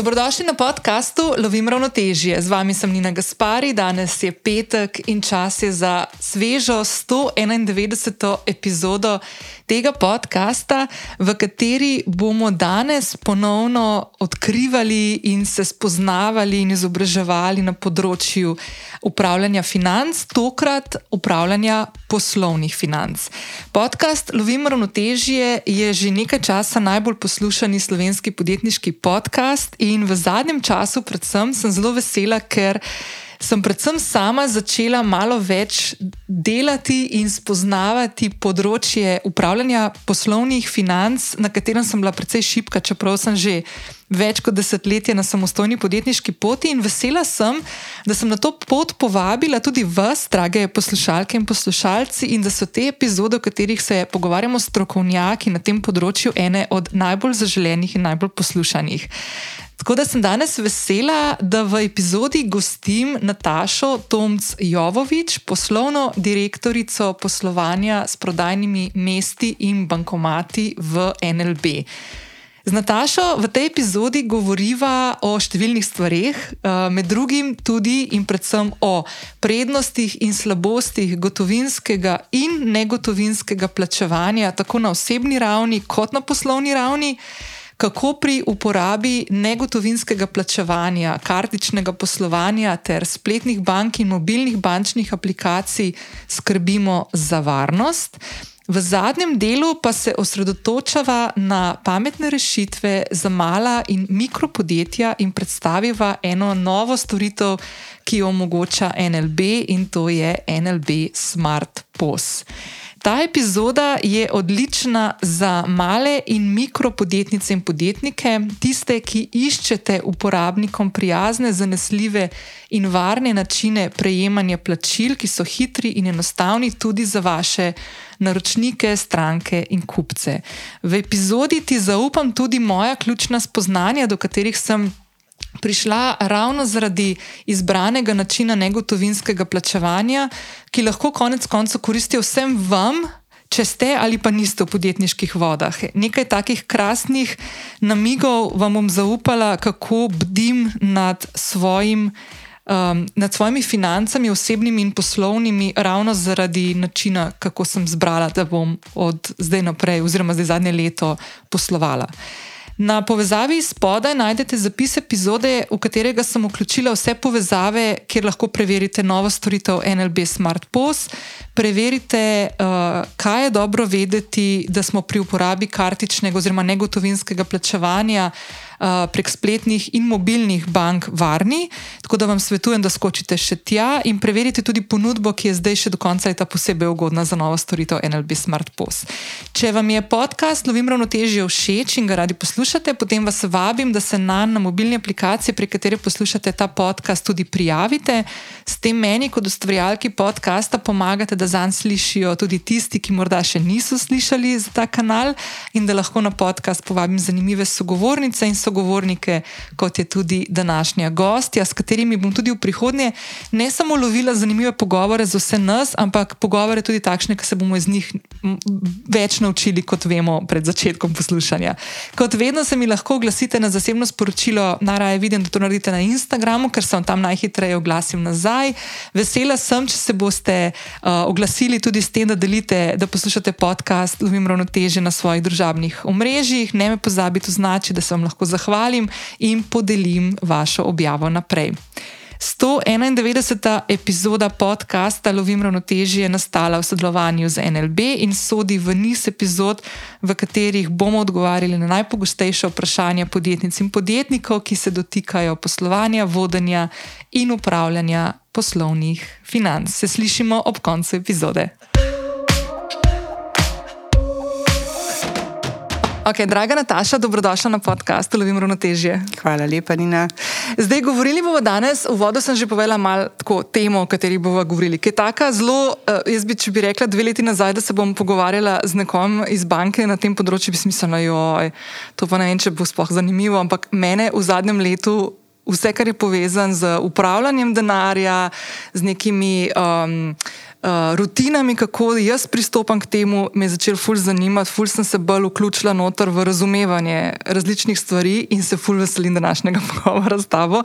Dobrodošli na podkastu Lovim ravnotežje. Z vami sem Nina Gaspari, danes je petek in čas je za svežo 191. epizodo tega podcasta, v kateri bomo danes ponovno odkrivali in se spoznavali in izobraževali na področju upravljanja financ, tokrat upravljanja poslovnih financ. Podcast Lovim ravnotežje je že nekaj časa najbolj poslušani slovenski podjetniški podcast in v zadnjem času, predvsem, sem zelo vesela, ker sem predvsem sama začela malo več delati in spoznavati področje upravljanja poslovnih financ, na katerem sem bila precej šipka, čeprav sem že več kot desetletje na samostojni podjetniški poti in vesela sem, da sem na to pot povabila tudi vas, drage poslušalke in poslušalci, in da so te epizode, v katerih se pogovarjamo s strokovnjaki na tem področju, ene od najbolj zaželenih in najbolj poslušanih. Tako da sem danes vesela, da v epizodi gostim Natašo Tomc Jovovič, poslovno direktorico poslovanja s prodajnimi mesti in bankomati v NLB. Z Natašo v tej epizodi govoriva o številnih stvarih, eh, med drugim tudi in predvsem o prednostih in slabostih gotovinskega in negotovinskega plačevanja, tako na osebni ravni kot na poslovni ravni kako pri uporabi negotovinskega plačevanja, kartičnega poslovanja ter spletnih bank in mobilnih bančnih aplikacij skrbimo za varnost. V zadnjem delu pa se osredotočava na pametne rešitve za mala in mikropodjetja in predstaviva eno novo storitev, ki jo omogoča NLB in to je NLB Smart POS. Ta epizoda je odlična za male in mikropodjetnice in podjetnike, tiste, ki iščete uporabnikom prijazne, zanesljive in varne načine prejemanja plačil, ki so hitri in enostavni tudi za vaše naročnike, stranke in kupce. V epizodi ti zaupam tudi moja ključna spoznanja, do katerih sem prišla ravno zaradi izbranega načina negotovinskega plačevanja, ki lahko konec koncev koristi vsem vam. Če ste ali pa niste v podjetniških vodah. Nekaj takih krasnih namigov vam bom zaupala, kako bdim nad, svojim, um, nad svojimi financami, osebnimi in poslovnimi, ravno zaradi načina, kako sem zbrala, da bom od zdaj naprej, oziroma zdaj zadnje leto, poslovala. Na povezavi spodaj najdete zapis epizode, v katerega sem vključila vse povezave, kjer lahko preverite novo storitev NLB Smart POS. Preverite, uh, kaj je dobro vedeti, da smo pri uporabi kartičnega oziroma negotovinskega plačevanja prek spletnih in mobilnih bank varni. Tako da vam svetujem, da skočite še tja in preverite tudi ponudbo, ki je zdaj še do konca leta posebej ugodna za novo storitev NLB Smart Post. Če vam je podcast Lovim ravnotežje všeč in ga radi poslušate, potem vas vabim, da se na, na mobilni aplikaciji, prek katere poslušate ta podcast, tudi prijavite. S tem meni, kot ustvarjalki podcasta, pomagate, da zanj slišijo tudi tisti, ki morda še niso slišali za ta kanal in da lahko na podcast povabim zanimive sogovornice in sogovornice sogovornike, kot je tudi današnja gostja, s katerimi bom tudi v prihodnje ne samo lovila zanimive pogovore za vse nas, ampak pogovore tudi takšne, ki se bomo iz njih več naučili, kot vemo pred začetkom poslušanja. Kot vedno se mi lahko oglasite na zasebno sporočilo, najraje vidim, da to naredite na Instagramu, ker se vam tam najhitreje oglasim nazaj. Vesela sem, če se boste uh, oglasili tudi s tem, da delite, da poslušate podcast Lovim ravnoteže na svojih družabnih omrežjih. Ne me pozabite označiti, da se vam lahko zahvalim zahvalim in podelim vašo objavo naprej. 191. epizoda podcasta Lovim ravnotežje je nastala v sodelovanju z NLB in sodi v niz epizod, v katerih bomo odgovarjali na najpogostejše vprašanja podjetnic in podjetnikov, ki se dotikajo poslovanja, vodenja in upravljanja poslovnih financ. Se slišimo ob koncu epizode. Okay, draga Nataša, dobrodošla na podkastu Lovim ravnotežje. Hvala lepa, Nina. Zdaj, govorili bomo danes, v vodu sem že povedala malo tako temo, o kateri bomo govorili. Ki je taka zelo, uh, jaz bi, če bi rekla dve leti nazaj, da se bom pogovarjala z nekom iz banke na tem področju, bi smiselno, joj, to pa ne vem, če bo sploh zanimivo, ampak mene v zadnjem letu. Vse, kar je povezano z upravljanjem denarja, z nekimi um, uh, rutinami, kako jaz pristopam k temu, me je začel ful zanimati, ful sem se bolj vključila noter v razumevanje različnih stvari in se ful veselim današnjega pogovora s tabo.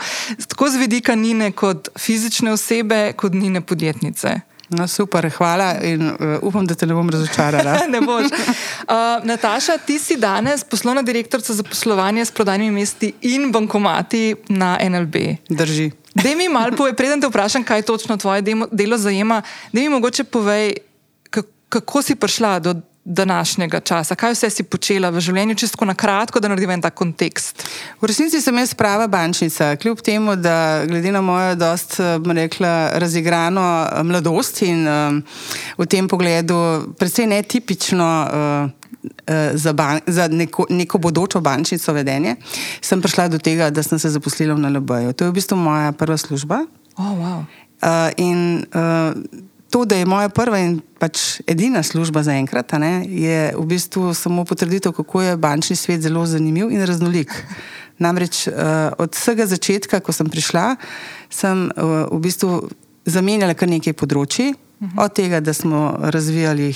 Tako z vidika Nine kot fizične osebe, kot Nine podjetnice. No, super, hvala in uh, upam, da te ne bom razočarala. ne boš. Uh, Nataša, ti si danes poslovna direktorica za poslovanje s prodajnimi mesti in bankomati na NLB. Drži. Da mi malo povej, preden te vprašam, kaj točno tvoje delo zajema, da mi mogoče povej, kako si prišla do današnjega časa, kaj vse si počela v življenju, čisto na kratko, da naredim en tak kontekst. V resnici sem jaz prava bančnica, kljub temu, da glede na mojo dost, rekla, razigrano eh, mladost in um, v tem pogledu predvsej netipično. Uh, Za, ban, za neko, neko bodočo bančnico vedenje, sem prišla do tega, da sem se zaposlila v NLB-ju. To je v bistvu moja prva služba. Oh, wow. uh, in uh, to, da je moja prva in pač edina služba za enkrat, ne, je v bistvu samo potrditev, kako je bančni svet zelo zanimiv in raznolik. Namreč uh, od vsega začetka, ko sem prišla, sem uh, v bistvu zamenjala kar nekaj področji. -huh. Od tega, da smo razvijali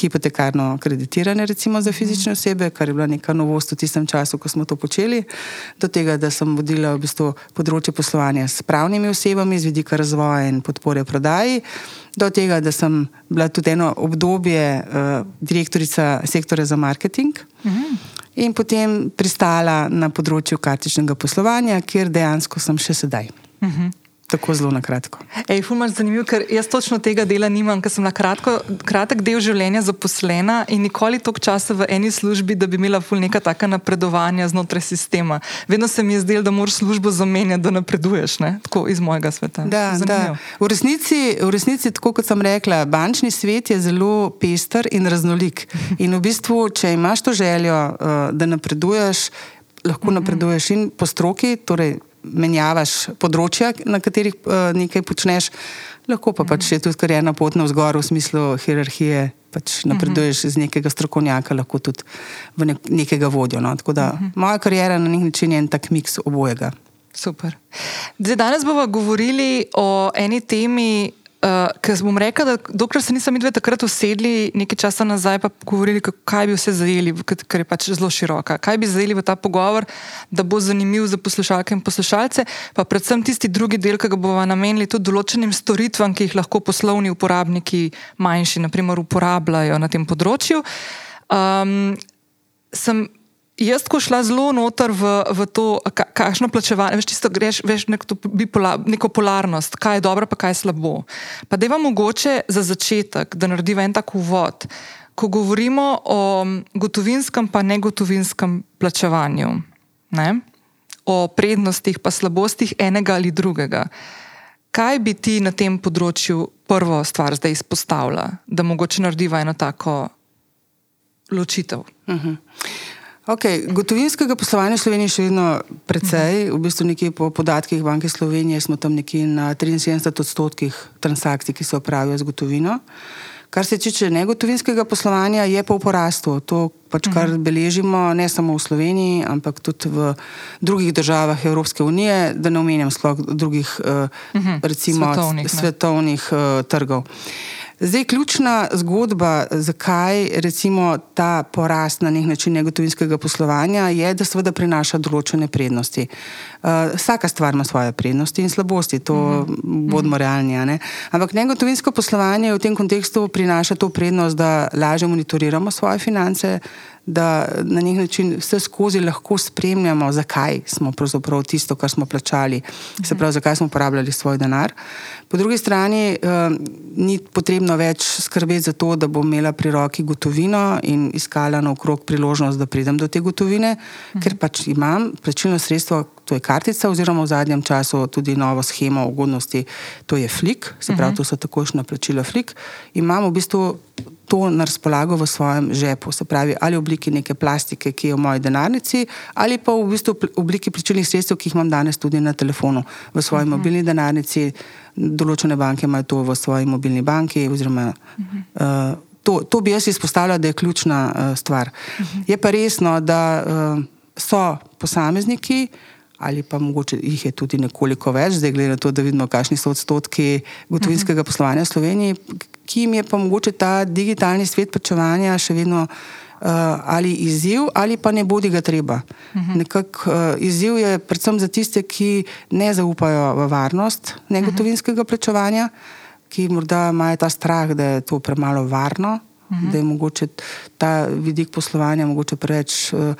hipotekarno kreditiranje, recimo za fizične osebe, kar je bila neka novost v tistem času, ko smo to počeli, do tega, da sem vodila v bistvu področje poslovanja s pravnimi osebami z vidika razvoja in podpore prodaji, do tega, da sem bila tudi eno obdobje uh, direktorica sektorja za marketing. Uh -huh. In potem pristala na področju kartičnega poslovanja, kjer dejansko sem še sedaj. Uh -huh. Tako zelo na kratko. Ej, fumaš zanimiv, ker jaz točno tega dela nimam, ker sem na kratko, kratek del življenja zaposlena in nikoli toliko časa v eni službi, da bi imela ful neka taka napredovanja znotraj sistema. Vedno se mi je zdelo, da moraš službo zamenjati, da napreduješ, ne? tako iz mojega sveta. Da, da. V, resnici, v resnici, tako kot sem rekla, bančni svet je zelo pester in raznolik. In v bistvu, če imaš to željo, uh, da napreduješ, lahko napreduješ in po stroki, torej menjavaš področja, na katerih uh, nekaj počneš, lahko pa, pač je tudi kar ena pot na vzgor v smislu hierarhije. Pač napreduješ iz nekega strokovnjaka, lahko tudi v nek nekega vodjo. No. Tako da moja karijera na nek način je en tak miks obojega. Super. Zdaj, danes bomo govorili o eni temi, Uh, ker bom rekel, da dokler se nisem videl takrat usedli, nekaj časa nazaj, pa govorili, kaj bi vse zajeli, ker je pač zelo široka. Kaj bi zajeli v ta pogovor, da bo zanimiv za poslušalke in poslušalce, pa predvsem tisti drugi del, ki ga bomo namenili tudi določenim storitvam, ki jih lahko poslovni uporabniki manjši, naprimer, uporabljajo na tem področju. Um, sem jaz, ko šla zelo noter v, v to, kakšno plačevanje, veš, tisto greš, veš, neko, bipolar, neko polarnost, kaj je dobro, pa kaj je slabo. Pa da je vam mogoče za začetek, da narediva en tak uvod, ko govorimo o gotovinskem pa negotovinskem plačevanju, ne? o prednostih pa slabostih enega ali drugega. Kaj bi ti na tem področju prvo stvar zdaj izpostavila, da mogoče narediva eno tako ločitev? Uh mhm. -huh. Okay, gotovinskega poslovanja v Sloveniji je še vedno precej. V bistvu nekje po podatkih Banke Slovenije smo tam nekje na 73 odstotkih transakcij, ki se opravijo z gotovino. Kar se tiče negotovinskega poslovanja, je pa v porastu. To, pač, kar mhm. beležimo ne samo v Sloveniji, ampak tudi v drugih državah Evropske unije, da ne omenjam sploh drugih, uh, recimo, svetovnih, svetovnih uh, trgov. Zdaj, ključna zgodba, zakaj recimo ta porast na nek način negotovinskega poslovanja, je, da seveda prinaša določene prednosti. Uh, vsaka stvar ima svoje prednosti in slabosti, to uh mhm. -huh. bodimo realni. Ne? Ampak negotovinsko poslovanje v tem kontekstu prinaša to prednost, da lažje monitoriramo svoje finance, da na nek način vse skozi lahko spremljamo, zakaj smo pravzaprav tisto, kar smo plačali, se pravi, zakaj smo uporabljali svoj denar. Po drugi strani uh, ni potrebno več skrbeti za to, da bom imela pri roki gotovino in iskala naokrog priložnost, da pridem do te gotovine, mhm. ker pač imam plačilno sredstvo, to je kartica, oziroma v zadnjem času tudi novo schemo ugodnosti, to je flik, se pravi, to so takošna plačila flik. Imam v bistvu to na razpolago v svojem žepu, se pravi, ali v obliki neke plastike, ki je v moji denarnici, ali pa v bistvu v obliki plačilnih sredstev, ki jih imam danes tudi na telefonu, v svoji uh mhm. -huh. mobilni denarnici. Določene banke imajo to v svoji mobilni banki. Oziroma, uh -huh. uh, to, to bi jaz izpostavila, da je ključna uh, stvar. Uh mhm. -huh. Je pa resno, da uh, so posamezniki, ali pa mogoče jih je tudi nekoliko več, zdaj glede na to, da vidimo, kakšni so odstotki gotovinskega poslovanja v Sloveniji, ki jim je pa mogoče ta digitalni svet plačevanja še vedno uh, ali izziv, ali pa ne bodi ga treba. Uh -huh. Nekak, uh, izziv je predvsem za tiste, ki ne zaupajo v varnost negotovinskega plačevanja, ki morda imajo ta strah, da je to premalo varno, uh -huh. da je mogoče ta vidik poslovanja mogoče preveč. Uh,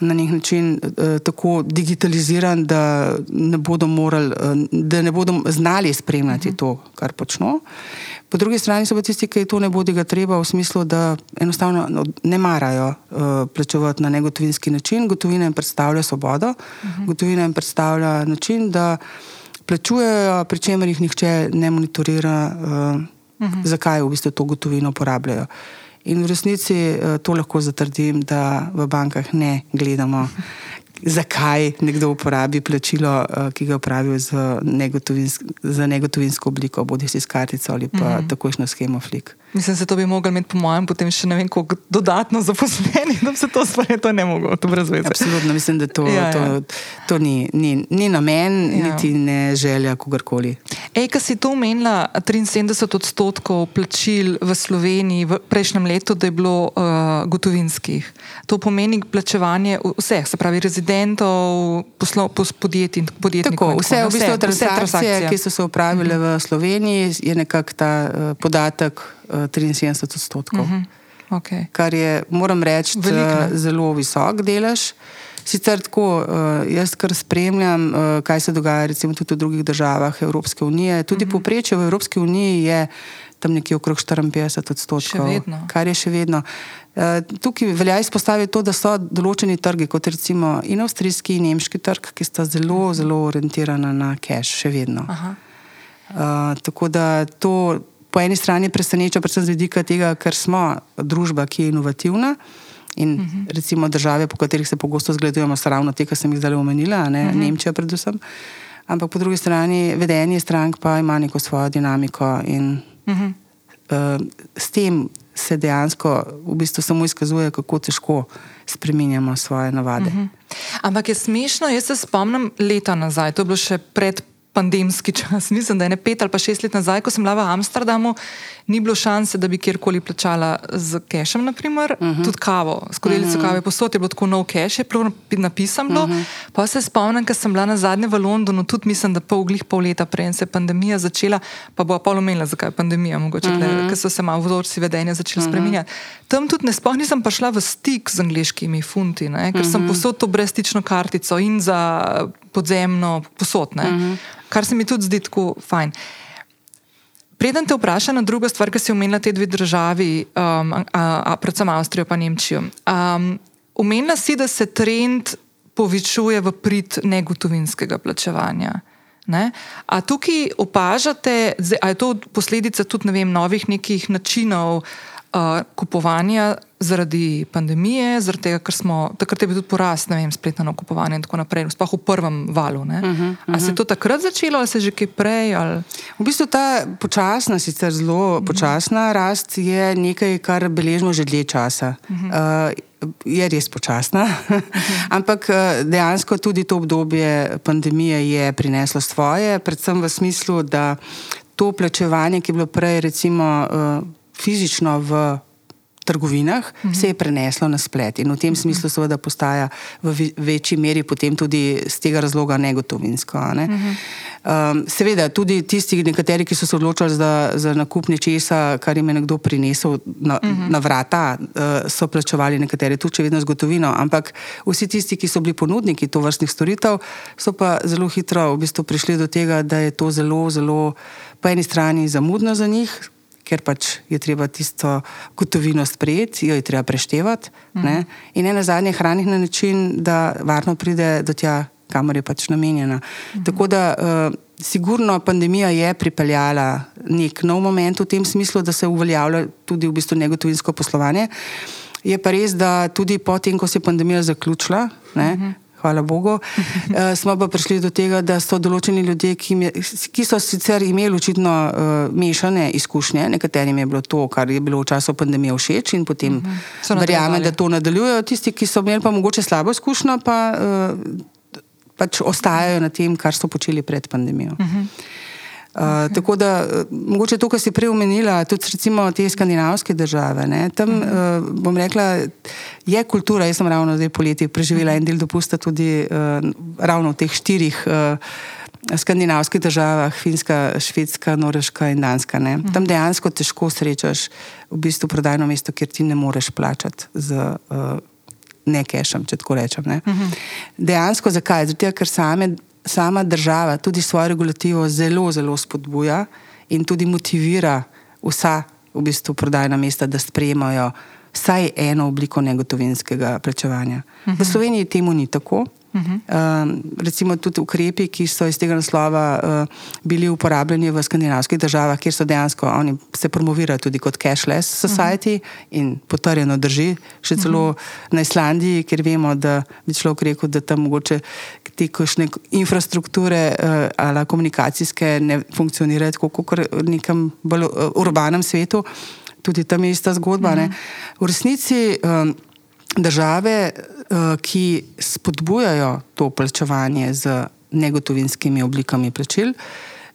Na nek način uh, tako digitaliziran, da ne bodo, morali, uh, da ne bodo znali spremljati uh -huh. to, kar počnejo. Po drugi strani so pa tisti, ki to ne bodi ga treba, v smislu, da enostavno no, ne marajo uh, plačevati na negotovinski način. Gotovina jim predstavlja svobodo, uh -huh. gotovina jim predstavlja način, da plačujejo, pri čemer jih nihče ne monitorira, uh, uh -huh. zakaj v bistvu to gotovino uporabljajo. In v resnici uh, to lahko zatrdim, da v bankah ne gledamo zakaj nekdo uporabi plačilo, uh, ki ga upravijo za, negotovinsk, za negotovinsko obliko, bodi si s kartico ali pa mm -hmm. takošno schemo flik. Mislim, da to bi mogli imeti, po mojem, potem še ne vem, koliko dodatno zaposlenih, da se to stvari, to ne moglo, to brez veze. Absolutno, mislim, da to, ja, to, ja. to ni, ni, ni namen, ja. niti ne želja kogarkoli. Ej, kaj si to omenila, 73 odstotkov plačil v Sloveniji v prejšnjem letu, da je bilo uh, gotovinskih. To pomeni plačevanje vseh, se pravi rezidentov, poslov, podjetij in podjetnikov. Tako, vse, v bistvu, vse, transakcije, vse transakcije, ki so se upravile uh -huh. v Sloveniji, je nekako ta uh, podatek 73 odstotkov. Uh -huh. okay. Kar je, moram reči, zelo visok delež. Sicer tako, jaz kar spremljam, kaj se dogaja recimo tudi v drugih državah Evropske unije. Tudi uh -huh. poprečje v Evropski uniji je tam nekje okrog 54 odstotkov, kar je še vedno. Tukaj velja izpostaviti to, da so določeni trgi, kot recimo in avstrijski in nemški trg, ki sta zelo, zelo orientirana na cash, še vedno. Uh, tako da to po eni strani preseneča, predvsem z vidika tega, ker smo družba, ki je inovativna. In uh. -huh. recimo države, po katerih se pogosto zgledujemo, so ravno te, ki sem jih zdaj omenila, ne? uh mhm. -huh. Nemčija, predvsem. Ampak po drugi strani, vedenje strank pa ima neko svojo dinamiko in uh -huh. uh, s tem se dejansko v bistvu samo izkazuje, kako težko spremenjamo svoje navade. Uh mhm. -huh. Ampak je smešno, jaz se spomnim leta nazaj, to je bilo še pred pandemski čas, mislim, da je ne pet ali pa šest let nazaj, ko sem bila v Amsterdamu, ni bilo šanse, da bi kjerkoli plačala z cashom, naprimer, uh mhm. -huh. tudi kavo, skodelico uh mhm. -huh. kave posod je bilo tako nov cash, je bilo napisano. Uh -huh. Pa se spomnim, ker sem bila na zadnje v Londonu, tudi mislim, da pol glih pol leta prej se je pandemija začela, pa bo pol omenila, zakaj je pandemija, mogoče, uh -huh. ker so se malo vzorci vedenja začeli uh mhm. -huh. spreminjati. Tam tudi ne spomnim, nisem pa šla v stik z angliškimi funti, ne, ker uh -huh. sem posod to brezstično kartico in za podzemno posod. Uh -huh kar se mi tudi zdi tako fajn. Preden te vprašam na drugo stvar, ki si omenila te dve državi, um, a, a, predvsem Avstrijo in Nemčijo. Um, omenila si, da se trend povečuje v prid negotovinskega plačevanja. Ne? A tukaj opažate, da je to posledica tudi ne vem, novih nekih načinov uh, kupovanja zaradi pandemije, zaradi tega, ker smo takrat je bil tudi porast, ne vem, spletno nakupovanje in tako naprej, sploh v prvem valu. Uh -huh, uh -huh. Ali se je to takrat začelo, ali se že kaj prej? Ali? V bistvu ta počasna, sicer zelo uh -huh. počasna rast je nekaj, kar beležimo že dlje časa. Uh -huh. uh, Je res počasna, ampak dejansko tudi to obdobje pandemije je prineslo svoje, predvsem v smislu, da to plačevanje, ki je bilo prej, recimo, fizično v trgovinah, uh -huh. se je preneslo na splet in v tem smislu seveda postaja v večji meri potem tudi z tega razloga negotovinsko. Ne? Uh -huh. um, seveda tudi tisti nekateri, ki so se odločili za, za nakup nečesa, kar jim je nekdo prinesel na, uh -huh. na vrata, uh, so plačevali nekateri tudi, če vedno z gotovino, ampak vsi tisti, ki so bili ponudniki to vrstnih storitev, so pa zelo hitro v bistvu prišli do tega, da je to zelo, zelo po eni strani zamudno za njih, ker pač je treba tisto gotovino sprejeti, jo je treba preštevati. Mm. Ne? In ena zadnja hraniti na način, da varno pride do tja, kamor je pač namenjena. Mm. Tako da, uh, sigurno, pandemija je pripeljala nek nov moment v tem smislu, da se uveljavlja tudi v bistvu negotovinsko poslovanje. Je pa res, da tudi potem, ko se je pandemija zaključila, ne, mm -hmm hvala Bogu. Uh, smo pa prišli do tega, da so določeni ljudje, ki, je, ki so sicer imeli očitno uh, mešane izkušnje, nekaterim je bilo to, kar je bilo v času pandemije všeč in potem uh mhm. -huh. verjamem, da to nadaljujejo. Tisti, ki so imeli pa mogoče slabo izkušnjo, pa uh, pač ostajajo na tem, kar so počeli pred pandemijo. Uh -huh. Uh. Tako da, mogoče to, kar si prej omenila, tudi recimo te skandinavske države. Ne, tam, uh bom rekla, je kultura. Jaz sem ravno zdaj poleti preživela -huh. en del dopusta tudi uh, ravno v teh štirih. Uh, Skandinavskih državah, Finska, Švedska, Norveška in Danska. Uh -huh. Tam dejansko težko srečaš v bistvu prodajno mesto, kjer ti ne moreš plačati z uh, ne kešem, če tako rečem. Uh -huh. Dejansko zakaj? Zato, ker same sama država tudi svojo regulativo zelo, zelo spodbuja in tudi motivira vsa v bistvu prodajna mesta, da sprejemajo vsaj eno obliko negotovinskega plačevanja. Uh -huh. V mhm. Sloveniji temu ni tako. Uh -huh. uh, recimo tudi ukrepi, ki so iz tega naslova uh, bili uporabljeni v skandinavskih državah, kjer so dejansko oni se promovirajo tudi kot cashless society uh -huh. in potrjeno drži, še celo uh -huh. na Islandiji, kjer vemo, da bi človek rekel, da tam mogoče te kakšne infrastrukture uh, ali komunikacijske ne funkcionirajo tako kot v nekem bolj uh, urbanem svetu. Tudi tam je ista zgodba. Uh -huh. V resnici um, države Eh, ki spodbujajo to plačevanje z negotovinskimi oblikami plačil,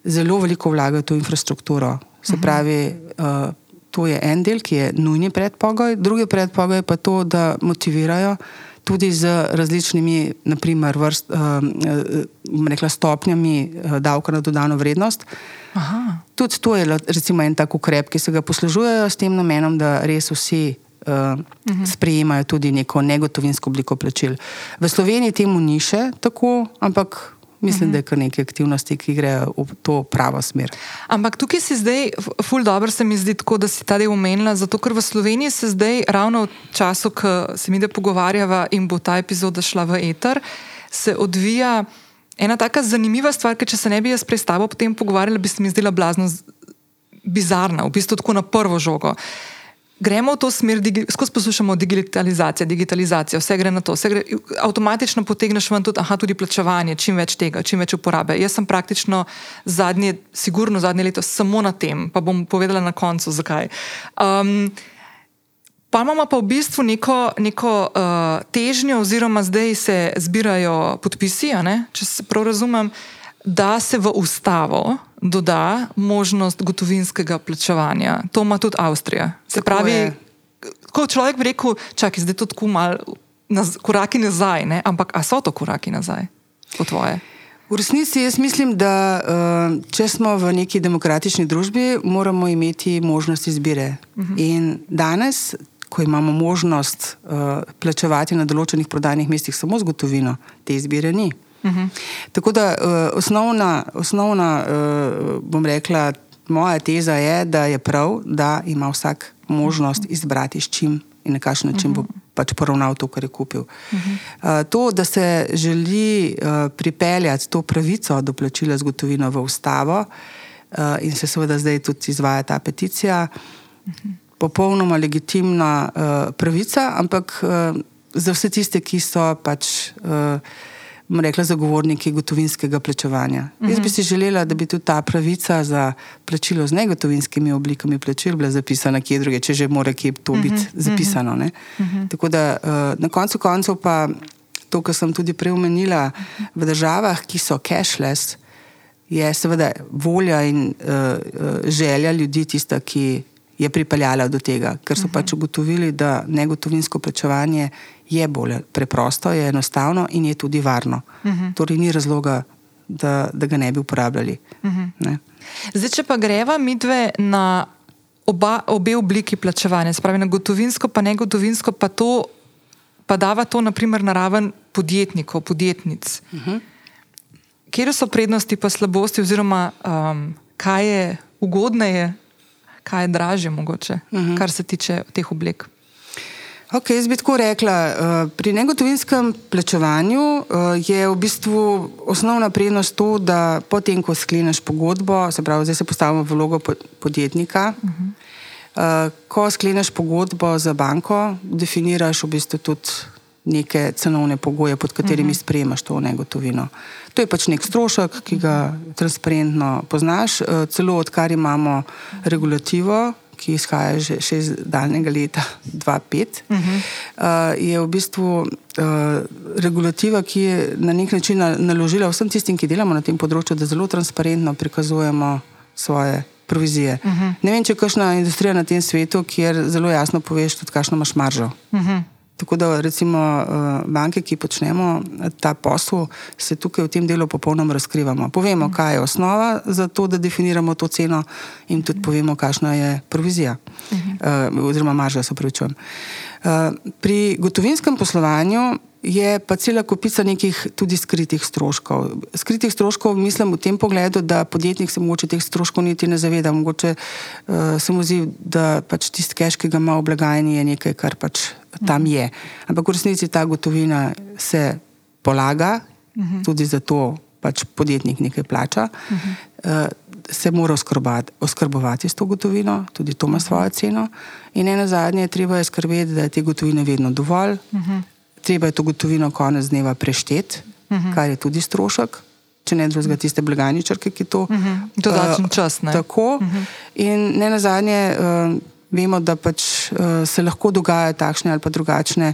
zelo veliko vlagajo v infrastrukturo. Se mhm. pravi, uh, to je en del, ki je nujni predpogoj, drugi predpogoj pa je to, da motivirajo tudi z različnimi, naprimer, vrst, uh, rekla, stopnjami davka na dodano vrednost. Aha. Tudi to je recimo, en tak ukrep, ki se ga poslužujejo s tem namenom, da res vsi uh, sprejemajo tudi neko negotovinsko obliko plačil. V Sloveniji temu ni še tako, ampak. Mislim, da je kar nekaj aktivnosti, ki grejo v to pravo smer. Ampak tukaj si zdaj, ful dobro se mi zdi, tako, da si ta del omenila, zato ker v Sloveniji se zdaj, ravno v času, ko se mi da pogovarjava in bo ta epizoda šla v eter, se odvija ena tako zanimiva stvar, ker če se ne bi jaz prej s tabo potem pogovarjala, bi se mi zdela blazno bizarna, v bistvu tako na prvo žogo. Uh, gremo v to smer, skozi poslušamo digitalizacijo, digitalizacijo, vse gre na to, gre, avtomatično potegneš ven tudi, aha, tudi plačevanje, čim več tega, čim več uporabe. Jaz sem praktično zadnje, sigurno zadnje leto samo na tem, pa bom povedala na koncu, zakaj. Um, Pa imamo pa v bistvu neko, neko uh, težnjo, oziroma zdaj se zbirajo podpisi, če se prav razumem, da se v ustavo doda možnost gotovinskega plačevanja. To ima tudi Avstrija. Se pravi, ko človek bi rekel, čakaj, zdaj je to tako malo naz, koraki nazaj, ne? ampak a so to koraki nazaj, po tvoje? V resnici jaz mislim, da uh, če smo v neki demokratični družbi, moramo imeti možnost izbire. Uh mhm. -huh. In danes, ko imamo možnost uh, plačevati na določenih prodajnih mestih samo z gotovino, te izbire ni. -huh. Tako da uh, osnovna, osnovna uh, bom rekla, moja teza je, da je prav, da ima vsak možnost izbrati, s čim in na kakšen način bo pač poravnal to, kar je kupil. Uh -huh. uh, to, da se želi uh, pripeljati to pravico do plačila z gotovino v ustavo uh, in se seveda zdaj tudi izvaja ta peticija. Uh -huh. Popolnoma legitimna uh, pravica, ampak uh, za vse tiste, ki so pač uh, rekla, zagovorniki gotovinskega plačevanja. Uh -huh. Jaz bi mhm. si želela, da bi tudi ta pravica za plačilo z negotovinskimi oblikami plačil bila zapisana kje druge, če že mora kje to biti mhm. -huh. zapisano. Uh -huh. Tako da uh, na koncu koncev pa to, kar sem tudi prej omenila, v državah, ki so cashless, je seveda volja in uh, želja ljudi tista, ki je pripeljala do tega, ker so -huh. pač ugotovili, da negotovinsko plačevanje je bolj preprosto, je enostavno in je tudi varno. Uh mhm. -huh. Torej, ni razloga, da, da ga ne bi uporabljali. Uh mhm. -huh. Zdaj, če pa greva mi dve na oba, obe obliki plačevanja, spravi na gotovinsko, pa ne gotovinsko, pa, to, pa dava to naprimer na raven podjetnikov, podjetnic. Uh mhm. -huh. Kje so prednosti in slabosti, oziroma um, kaj je ugodneje, kaj je dražje, mogoče, uh -huh. kar se tiče teh oblik? Ok, jaz bi tako rekla. Eh, pri negotovinskem plačevanju eh, je v bistvu osnovna prednost to, da potem, ko skleneš pogodbo, se pravi, zdaj se postavimo v vlogo podjetnika. Uh mhm. -huh. Eh, ko skleneš pogodbo za banko, definiraš v bistvu tudi neke cenovne pogoje, pod katerimi uh mhm. -huh. sprejemaš to negotovino. To je pač nek strošek, ki ga transparentno poznaš, celo odkar imamo regulativo ki izhaja že, še iz daljnega leta 2005, uh -huh. uh, je v bistvu uh, regulativa, ki je na nek način naložila vsem tistim, ki delamo na tem področju, da zelo transparentno prikazujemo svoje provizije. Uh -huh. Ne vem, če je kakšna industrija na tem svetu, kjer zelo jasno poveš, tudi kakšno imaš maržo. Uh -huh. Tako da, recimo, eh, banke, ki počnemo ta posel, se tukaj v tem delu popolnoma razkrivamo. Povemo, kaj je osnova za to, da definiramo to ceno, in tudi povemo, kakšna je provizija, uh -huh. oziroma marža, se. Eh, pri gotovinskem poslovanju je pa cela kupica nekih tudi skritih stroškov. Skritih stroškov mislim v tem pogledu, da podjetnik se mogoče teh stroškov niti ne zaveda. Mogoče uh, se mu zdi, da pač tisti keš, ki ga ima v blagajni, je nekaj, kar pač tam je. Ampak v resnici ta gotovina se polaga, uh -huh. tudi zato pač podjetnik nekaj plača. Uh -huh. uh, Se mora oskrbovati s to gotovino, tudi to ima svojo ceno. In ena zadnja je treba skrbeti, da je te gotovine vedno dovolj, uh -huh treba je to gotovino konec dneva prešteti, uh mhm. -huh. kar je tudi strošek, če ne drugega, tiste blagajničarke, ki to. Uh mhm. -huh. Dodaten uh, čas. Ne? Tako. Uh mhm. -huh. In ne na zadnje, uh, vemo, da pač, uh, se lahko dogajajo takšne ali pa drugačne.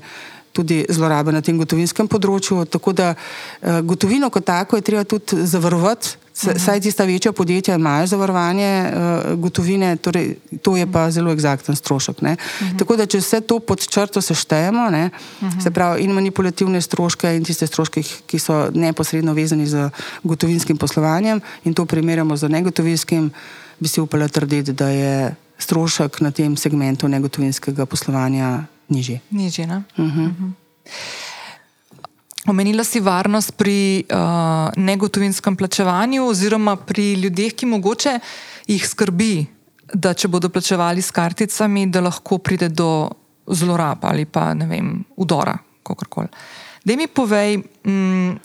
Tudi zlorabe na tem gotovinskem področju. Tako da uh, gotovino, kot tako, je treba tudi zavarovati, Mhm. Saj tista večja podjetja imajo zavarovanje uh, gotovine, torej, to je pa zelo eksakten strošek. Uh mhm. -huh. Tako da, če vse to pod črto seštejemo, ne, uh mhm. -huh. se pravi, in manipulativne stroške, in tiste stroške, ki so neposredno vezani z gotovinskim poslovanjem, in to primerjamo z negotovinskim, bi si upala trditi, da je strošek na tem segmentu negotovinskega poslovanja nižji. Nižji, ne? Uh -huh. Uh -huh. Omenila si varnost pri uh, negotovinskem plačevanju, oziroma pri ljudeh, ki mogoče jih skrbi, da če bodo plačevali s karticami, da lahko pride do zlorab ali pa ne vem, udora. Da mi povej, m, mm,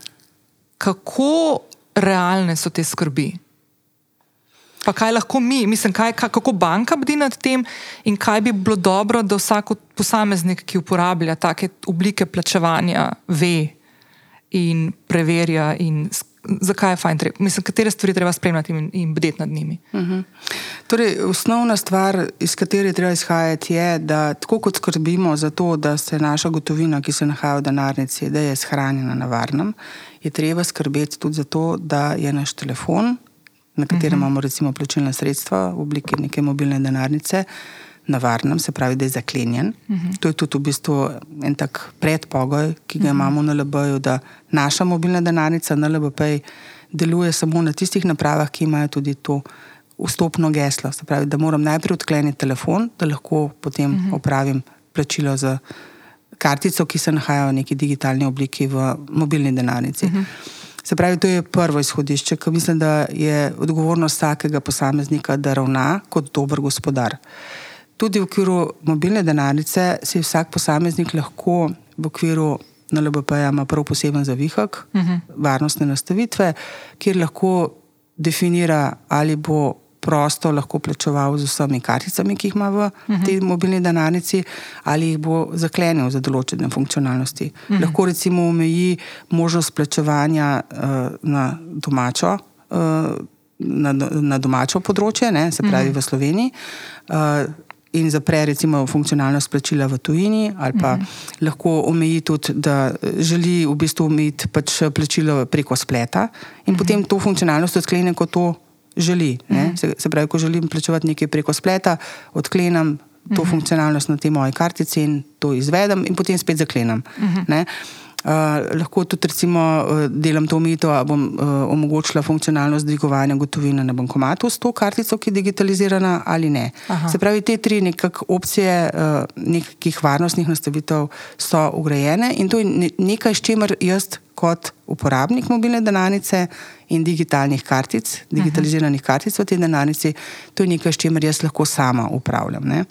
kako realne so te skrbi. Pa kaj lahko mi, mislim, kaj, kako banka bdi nad tem, in kaj bi bilo dobro, da vsak posameznik, ki uporablja take oblike plačevanja, ve, in preverja, in zakaj je fajn, mislim, katere stvari treba spremljati in, in bdeti nad njimi. Uh mhm. -huh. torej, osnovna stvar, iz katere treba izhajati, je, da tako kot skrbimo za to, da se naša gotovina, ki se nahaja v denarnici, da je shranjena na varnem, je treba skrbeti tudi za to, da je naš telefon, na katerem uh mhm. -huh. imamo recimo plačilna sredstva v obliki neke mobilne denarnice na varnem, se pravi, da je zaklenjen. Uh mhm. -huh. To je tudi v bistvu en tak predpogoj, ki ga uh mhm. -huh. imamo na LB-ju, da naša mobilna denarnica na LBP deluje samo na tistih napravah, ki imajo tudi to vstopno geslo. Se pravi, da moram najprej odkleniti telefon, da lahko potem uh. -huh. opravim plačilo za kartico, ki se nahaja v neki digitalni obliki v mobilni denarnici. Uh -huh. Se pravi, to je prvo izhodišče, ki mislim, da je odgovornost vsakega posameznika, da ravna kot dober gospodar. Tudi v okviru mobilne denarnice si vsak posameznik lahko v okviru NLBP-ja ima prav poseben zavihek, uh mhm. -huh. varnostne nastavitve, kjer lahko definira, ali bo prosto lahko plačeval z vsemi karticami, ki jih ima v uh mhm. -huh. tej mobilni denarnici, ali jih bo zaklenil za določene funkcionalnosti. Uh mhm. -huh. Lahko recimo omeji možnost plačevanja uh, na domačo. Uh, Na, na domačo področje, ne, se pravi mm. v Sloveniji, uh, in zapre recimo funkcionalnost plačila v tujini, ali pa mm -hmm. lahko omeji tudi, da želi v bistvu imeti pač plačilo preko spleta in mm -hmm. potem to funkcionalnost odklene, ko to želi. -hmm. se, se pravi, ko želim plačevati nekaj preko spleta, odklenem to mm -hmm. funkcionalnost na tej moji kartici in to izvedem in potem spet zaklenem. Mm -hmm. Uh, lahko tudi recimo, uh, delam to omejitev, da bom uh, omogočila funkcionalnost dvigovanja gotovine na bankomatu s to kartico, ki je digitalizirana ali ne. Aha. Se pravi, te tri opcije uh, nekih varnostnih nastavitev so ugrajene in to je ne, nekaj, s čimer jaz kot uporabnik mobilne denarnice in digitalnih kartic, digitaliziranih kartic v tej denarnici, to je nekaj, s čimer jaz lahko sama upravljam.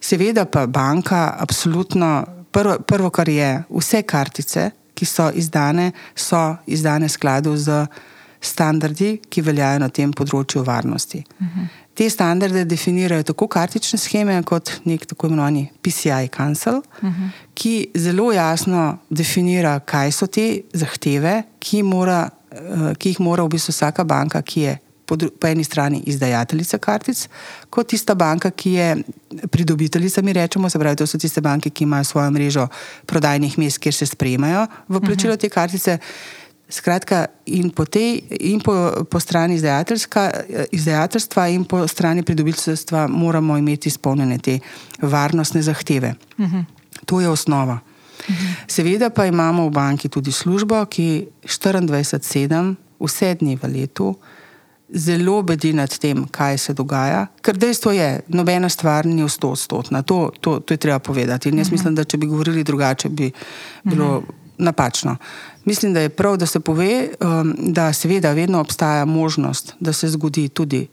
Seveda pa banka absolutno prvo, prvo, kar je, vse kartice, ki so izdane, so izdane v skladu z standardi, ki veljajo na tem področju varnosti. Uh mhm. -huh. Te standarde definirajo tako kartične scheme, kot nek tako imenovani PCI Council, uh mhm. -huh. ki zelo jasno definira, kaj so te zahteve, ki, mora, uh, ki jih mora v bistvu vsaka banka, ki je po, po eni strani izdajateljica kartic, kot tista banka, ki je pridobiteljica, mi rečemo, se pravi, to so tiste banke, ki imajo svojo mrežo prodajnih mest, kjer se sprejemajo v plačilo te kartice. Skratka, in po, tej, in po, po strani izdajateljstva, in po strani pridobiteljstva moramo imeti izpolnjene te varnostne zahteve. Uh -huh. To je osnova. Uh -huh. Seveda pa imamo v banki tudi službo, ki 24-7, vse dni v letu, zelo bedi nad tem, kaj se dogaja. Ker dejstvo je, nobena stvar ni v sto odstotna. To, to, to je treba povedati. In jaz -huh. mislim, da če bi govorili drugače, bi bilo -huh. napačno. Mislim, da je prav, da se pove, um, da seveda vedno obstaja možnost, da se zgodi tudi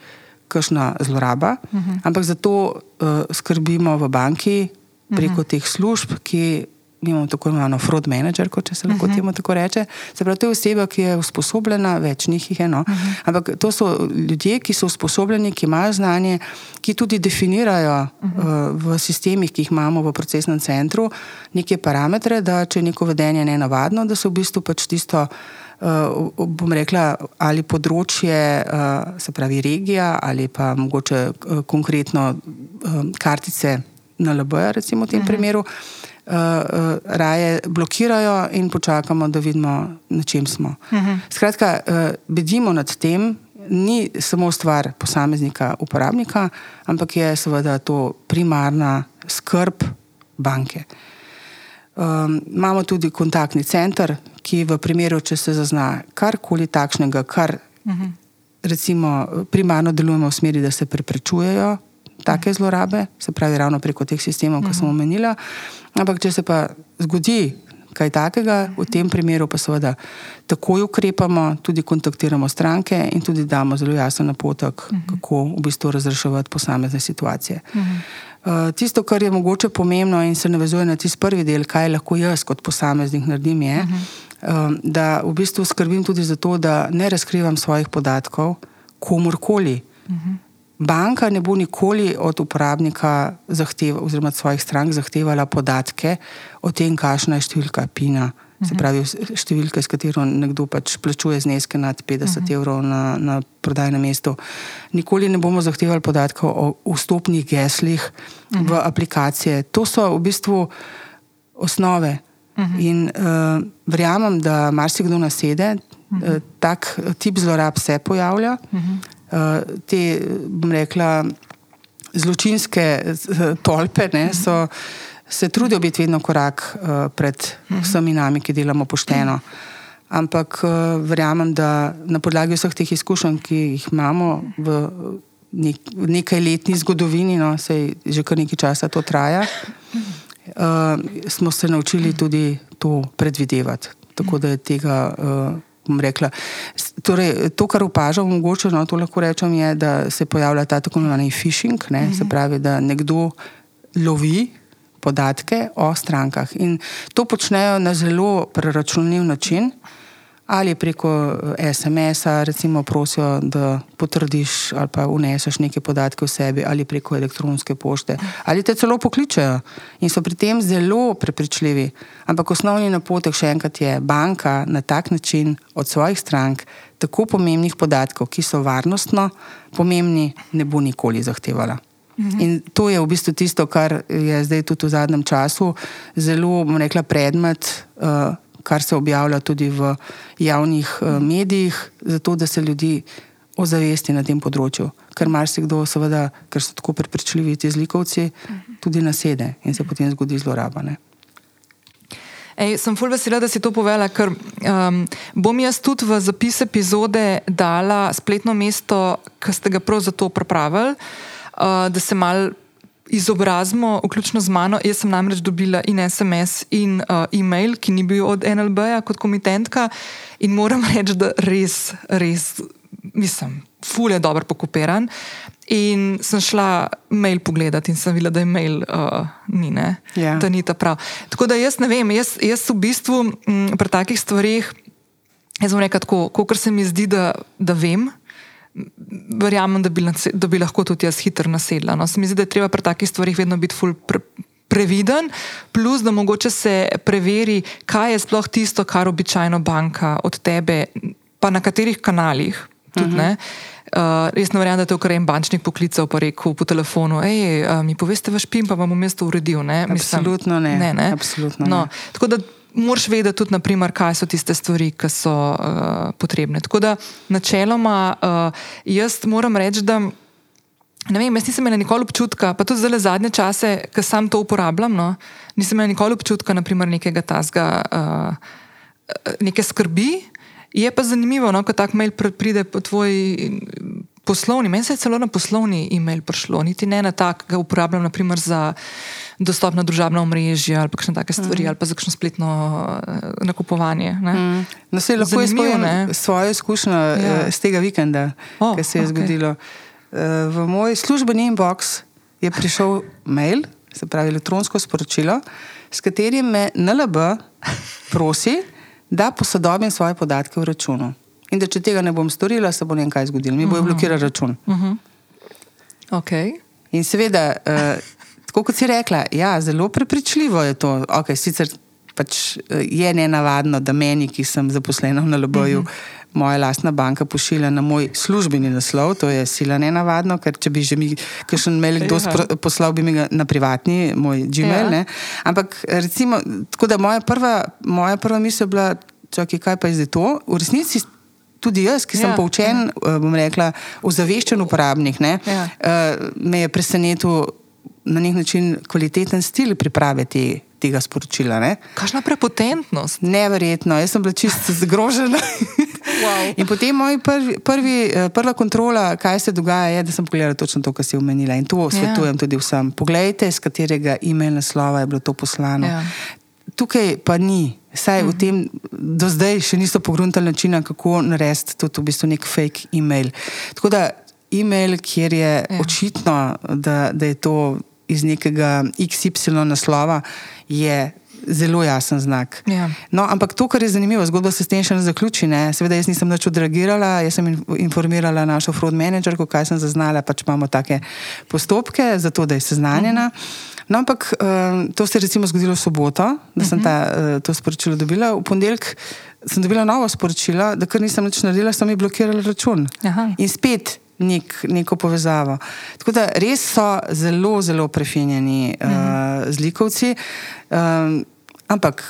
kakšna zloraba, uh -huh. ampak zato uh, skrbimo v banki preko uh -huh. teh služb, ki mi imamo tako imenovano fraud manager, kot se lahko uh -huh. temu tako reče. Se pravi, to je oseba, ki je usposobljena, več njih je eno. Uh -huh. Ampak to so ljudje, ki so usposobljeni, ki imajo znanje, ki tudi definirajo uh -huh. uh, v sistemih, ki jih imamo v procesnem centru, neke parametre, da če neko vedenje ne navadno, da se v bistvu pač tisto. Uh, bom rekla, ali področje, uh, se pravi regija, ali pa mogoče uh, konkretno uh, kartice na LB, recimo v tem uh -huh. primeru, uh, uh, raje blokirajo in počakamo, da vidimo, na čem smo. Uh mhm. Skratka, uh, bedimo nad tem, ni samo stvar posameznika, uporabnika, ampak je seveda to primarna skrb banke. Um, imamo tudi kontaktni center, ki v primeru, če se zazna karkoli takšnega, kar uh mhm. -huh. recimo primarno delujemo v smeri, da se preprečujejo take zlorabe, se pravi, ravno preko teh sistemov, ki sem mhm. omenila. Ampak, če se pa zgodi kaj takega, v tem primeru pa seveda takoj ukrepamo, tudi kontaktiramo stranke in tudi damo zelo jasen napotek, mhm. kako v bistvu razreševati posamezne situacije. Uh, tisto, kar je mogoče pomembno in se navezuje na tisti prvi del, kaj lahko jaz kot posameznik naredim, je, uh, da v bistvu skrbim tudi za to, da ne razkrivam svojih podatkov komorkoli. Uh -huh banka ne bo nikoli od uporabnika zahteva, oziroma od svojih strank zahtevala podatke o tem, kakšna je številka PIN-a. Se mhm. pravi, številka, s katero nekdo pač plačuje zneske nad 50 uh -huh. evrov na, na prodajnem mestu. Nikoli ne bomo zahtevali podatkov o vstopnih geslih uh -huh. v mhm. aplikacije. To so v bistvu osnove. Uh mhm. -huh. In uh, verjamem, da marsikdo nasede, uh -huh. uh, tak tip zlorab se pojavlja. Uh -huh. Eh, te, bom rekla, zločinske tolpe, ne, so, se trudijo biti vedno korak uh, pred vsemi nami, ki delamo pošteno. Ampak uh, verjamem, da na podlagi vseh teh izkušenj, ki jih imamo v, nek, v nekaj letni zgodovini, no, se že kar nekaj časa to traja, uh, smo se naučili tudi to predvidevati. Tako da je tega. Uh, rekla. Torej, to, kar opažam, mogoče no, to lahko rečem, je, da se pojavlja ta tako imenovani phishing, ne, uh -huh. se mhm. pravi, da nekdo lovi podatke o strankah in to počnejo na zelo preračunljiv način. Uh, ali preko eh, SMS-a, recimo, prosijo, da potrdiš ali pa uneseš neke podatke o sebi, ali preko elektronske pošte, ali te celo pokličejo in so pri tem zelo prepričljivi. Ampak osnovni napotek še enkrat je, banka na tak način od svojih strank tako pomembnih podatkov, ki so varnostno pomembni, ne bo nikoli zahtevala. Mhm. In to je v bistvu tisto, kar je zdaj tudi v zadnjem času zelo, bom rekla, predmet. Uh, kar se objavlja tudi v javnih uh, medijih, zato da se ljudi ozavesti na tem področju. Ker marsikdo, seveda, ker so tako prepričljivi ti zlikovci, tudi nasede in se potem zgodi zloraba. Ne? Ej, sem fulj vesela, da si to povedala, ker um, bom jaz tudi v zapis epizode dala spletno mesto, ki ste ga prav zato pripravili, uh, da se mal izobrazimo, vključno z mano. Jaz sem namreč dobila in SMS in uh, e-mail, ki ni bil od NLB-ja kot komitentka, in moram reči, da res, res, mislim, ful je dobro pokupiran. In sem šla mail pogledat in sem videla, da je mail uh, ni, yeah. Ja. da ni ta prav. Tako da jaz ne vem, jaz, jaz v bistvu m, mm, pri takih stvarih, jaz bom rekla tako, kot se mi zdi, da, da vem verjamem, da bi, da bi lahko tudi jaz hitro nasedla. No, se mi zdi, da je treba pri takih stvarih vedno biti ful. Pre, Previden, plus da mogoče se preveri, kaj je sploh tisto, kar običajno banka od tebe, pa na katerih kanalih, tudi, uh -huh. Uh, res ne verjamem, da te je ukrejen bančnik poklical pa rekel po telefonu, hej, uh, mi poveste vaš pin, pa vam bom mesto uredil. Ne? Absolutno ne. ne, ne? Absolutno no, ne. Tako da moraš vedeti tudi, naprimer, kaj so tiste stvari, ki so uh, potrebne. Tako da načeloma uh, jaz moram reči, da. Ne vem, jaz nisem imela nikoli občutka, pa tudi zdaj zadnje čase, ki sam to uporabljam, no, nisem imela nikoli občutka, naprimer, nekega tazga, uh, neke skrbi. Je pa zanimivo, no, ko tak mail pride po tvoj poslovni, meni se je celo na poslovni e-mail prišlo, niti ne na tak, ki ga uporabljam naprimer, za dostop na družabno omrežje ali kakšne take stvari, mm. ali pa za kakšno spletno uh, nakupovanje. Mm. No, se lahko izpovem svojo izkušnjo ja. z tega vikenda, oh, ki se je okay. zgodilo. V moj službeni inbox je prišel mail, se pravi elektronsko sporočilo, s katerim me NLB prosi, da posodobim svoje podatke v računu. In da če tega ne bom storila, se bo nekaj zgodilo, mi bojo mhm. blokirali račun. Uh -huh. okay. In seveda, uh, tako kot si rekla, ja, zelo prepričljivo je to. Okay, sicer pač je nenavadno, da meni, ki sem zaposlena na Loboju, uh mhm. -huh moja lastna banka pošilja na moj službeni naslov, to je sila nenavadno, ker če bi že mi kakšen mail kdo poslal, bi mi ga na privatni, moj Gmail. Ja. Ampak recimo, tako da moja prva, moja prva misel je bila, čakaj, kaj pa je zdaj to? V resnici tudi jaz, ki sem ja, poučen, ja. bom rekla, ozaveščen uporabnik, ne, ja. uh, me je presenetil na nek način kvaliteten stil priprave te tega sporočila. Kakšna prepotentnost. Neverjetno, jaz sem bila čisto zgrožena. wow. In potem moj prvi, prvi, eh, prva kontrola, kaj se dogaja, je, da sem pogledala točno to, kar si omenila. In to svetujem yeah. tudi vsem. Poglejte, z katerega e-mail naslova je bilo to poslano. Yeah. Tukaj pa ni. Saj v tem do zdaj še niso pogruntali načina, kako narediti tudi v bistvu nek fake e-mail. Tako da e-mail, kjer je ja. očitno, da, da je to iz nekega XY naslova, je zelo jasen znak. Ja. No, ampak to, kar je zanimivo, zgodba se s tem še ne zaključi. Ne? Seveda, jaz nisem več odreagirala, jaz sem informirala našo fraud managerko, kaj sem zaznala, pač imamo take postopke, zato da je seznanjena. No, ampak um, to se je recimo zgodilo v soboto, da sem ta, uh, to sporočilo dobila. V ponedeljek sem dobila novo sporočilo, da kar nisem več naredila, so mi blokirali račun. Aha. In spet nek, neko povezavo. Tako da res so zelo, zelo prefinjeni uh, mhm. zlikovci. Um, ampak,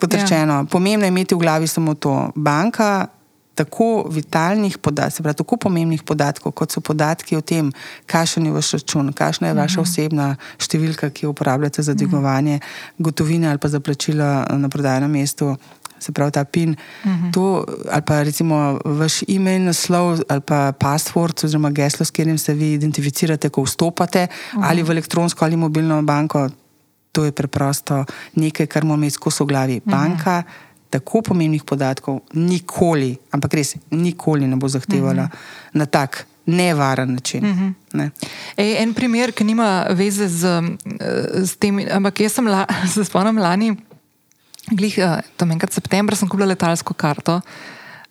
kot ja. rečeno, pomembno je imeti v glavi samo to. Banka tako vitalnih podatkov, pravi, tako pomembnih podatkov, kot so podatki o tem, kakšen je vaš račun, kakšna je vaša uh mhm. -huh. osebna številka, ki jo uporabljate za dvigovanje uh -huh. gotovine ali pa za plačilo na prodajnem mestu se pravi ta PIN. Uh mhm. -huh. to, ali pa recimo vaš e-mail, naslov ali pa password, oziroma geslo, s katerim se vi identificirate, ko vstopate uh -huh. ali v elektronsko ali mobilno banko. To je preprosto nekaj, kar moramo imeti skozi glavi. Mhm. Banka uh -huh. tako pomembnih podatkov nikoli, ampak res nikoli ne bo zahtevala uh -huh. na tak nevaren način. Uh -huh. ne. Ej, en primer, ki nima veze z, z tem, ampak jaz sem la, se spomnim lani. Glih, eh, tam enkrat septembra sem kupila letalsko karto.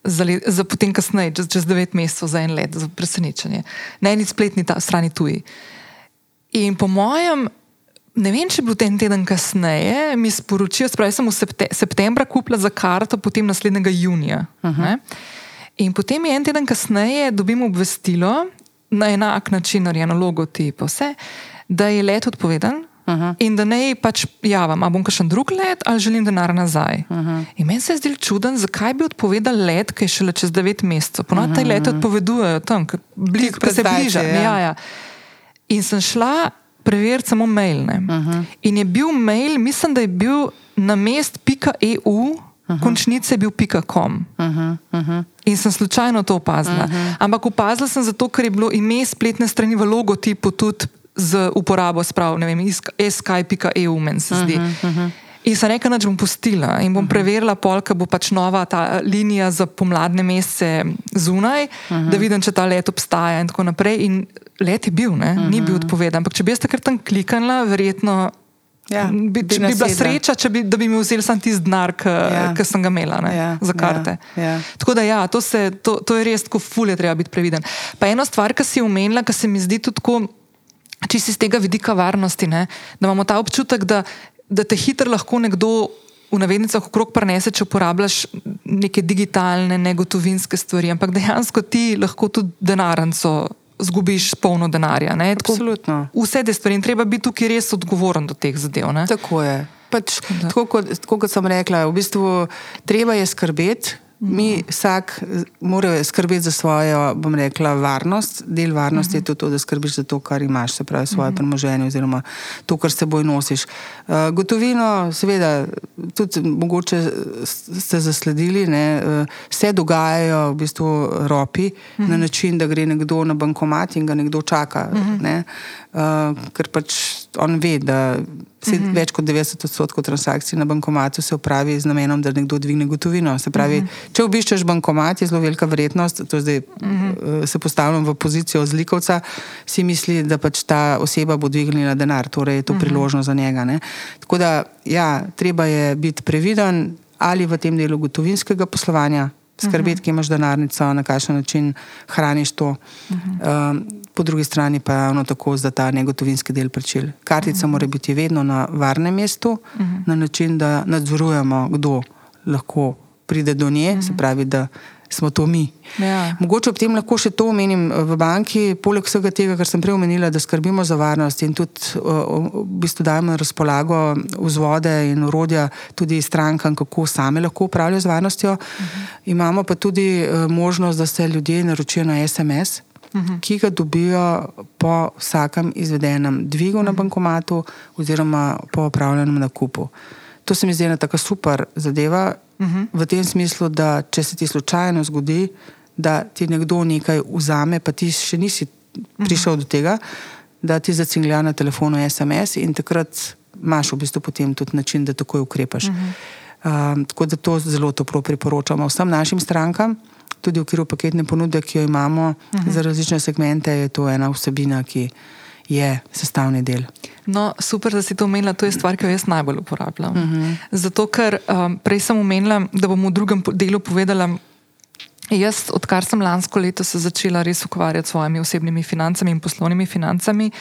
Za, let, za potem, kasneje, čez, čez devet mesecev, za en let, za presenečenje. Na eni spletni ta, strani tuji. In po mojem, ne vem, če bo ten teden kasneje, mi sporočijo, spravi, sem v septe, septembra kupila za karto, potem naslednjega junija. Uh. -huh. In potem je en teden kasneje, dobimo obvestilo na enak način, narejeno logotip, vse, da je let odpovedan. Uh -huh. In da ne pač javim, ali bom še en drug let, ali želim denar nazaj. Uh -huh. In meni se je zdelo čuden, zakaj bi odpovedal let, ki je šele čez devet mesecev. Ponovno uh -huh. te lete odpovedujejo tam, ki se bliža. Ja. Ja, ja. In sem šla preveriti samo mail. Uh -huh. In je bil mail, mislim, da je bil na mest.eu. Uh -huh. Končnice je bil pika.com. Uh -huh, uh -huh. In sem slučajno to opazila. Uh -huh. Ampak opazila sem zato, ker je bilo ime spletne strani v logotipu tudi z uporabo sprav, ne vem, skype.eu, meni se zdi. Uh -huh, uh -huh. In sem rekla, da bom pustila in bom -huh. preverila, polka bo pač nova ta linija za pomladne mesece zunaj, uh -huh. da vidim, če ta let obstaja in tako naprej. In let je bil, uh -huh. ni bil odpovedan. Ampak če bi jaz takrat tam kliknila, verjetno. Ja, bi, bi, bi bila sreča, če bi, bi mi vzeli samo tisti denar, ki ja. sem ga imela ja, za karte. Ja, ja. Tako da, ja, to, se, to, to je res, ko fulje treba biti previden. Pa ena stvar, ki si omenila, ki se mi zdi tudi tako čisto iz tega vidika varnosti, ne? da imamo ta občutek, da, da te hitro lahko nekdo v navednicah okrog prenese, če uporabljaš neke digitalne, negotovinske stvari, ampak dejansko ti lahko tudi denarnico zgubiš polno denarja. Ne? Tako, Absolutno. vse te stvari in treba biti tukaj res odgovoren do teh zadev. Ne? Tako je. Pač, tako, kot, tako kot sem rekla, v bistvu treba je skrbeti. Mi vsak eh, mora skrbeti za svojo, bom rekla, varnost. Del varnosti uh -huh. je tudi to, da skrbiš za to, kar imaš, se pravi, svoje uh -huh. premoženje oziroma to, kar s seboj nosiš. Uh, gotovino, seveda, tudi mogoče ste zasledili, ne, uh, se dogajajo v bistvu ropi uh -huh. na način, da gre nekdo na bankomat in ga nekdo čaka. Uh -huh. uh, ker pač on ve, da se uh -huh. več kot 90 odstotkov transakcij na bankomatu se upravi z namenom, da nekdo dvigne gotovino. Se pravi, uh -huh. če obiščeš bankomat, je zelo velika verjetnost, da zdaj uh -huh. se postavljam v pozicijo zlikovca, si misli, da pač ta oseba bo dvignila denar, torej je to uh -huh. priložnost za njega. Ne? Tako da, ja, treba je biti previden ali v tem delu gotovinskega poslovanja. Skrbeti, ki imaš denarnico, na kakšen način hraniš to. Uh -huh. um, po drugi strani pa je ravno tako za ta negotovinski del plačil. Kartica uh -huh. mora biti vedno na varnem mestu, uh -huh. na način, da nadzorujemo, kdo lahko pride do nje, uh -huh. se pravi, da smo to mi. Ja. Mogoče ob tem lahko še to omenim v banki, poleg vsega tega, kar sem prej omenila, da skrbimo za varnost in tudi v bistvu dajemo na razpolago vzvode in urodja tudi strankam, kako same lahko upravljajo z varnostjo. Uh -huh. Imamo pa tudi možnost, da se ljudje naročijo na SMS. Uh -huh. Ki ga dobijo po vsakem izvedenem dvigu uh -huh. na bankomatu, oziroma po opravljenem nakupu. To se mi zdi ena tako super zadeva, uh -huh. v tem smislu, da če se ti slučajno zgodi, da ti nekdo nekaj vzame, pa ti še nisi prišel uh -huh. do tega, da ti zacinglja na telefonu SMS in takrat imaš v bistvu potem tudi način, da takoj ukrepaš. Uh -huh. um, tako da to zelo toplo priporočamo vsem našim strankam tudi v okviru paketne ponudbe, ki jo imamo uh -huh. za različne segmente, je to ena vsebina, ki je sestavni del. No, super, da si to omenila, to je stvar, ki jo jaz najbolj uporabljam. Uh -huh. Zato, ker um, prej sem omenila, da bom v drugem delu povedala. Jaz, odkar sem lansko leto se začela res ukvarjati s svojimi osebnimi financami in poslovnimi financami,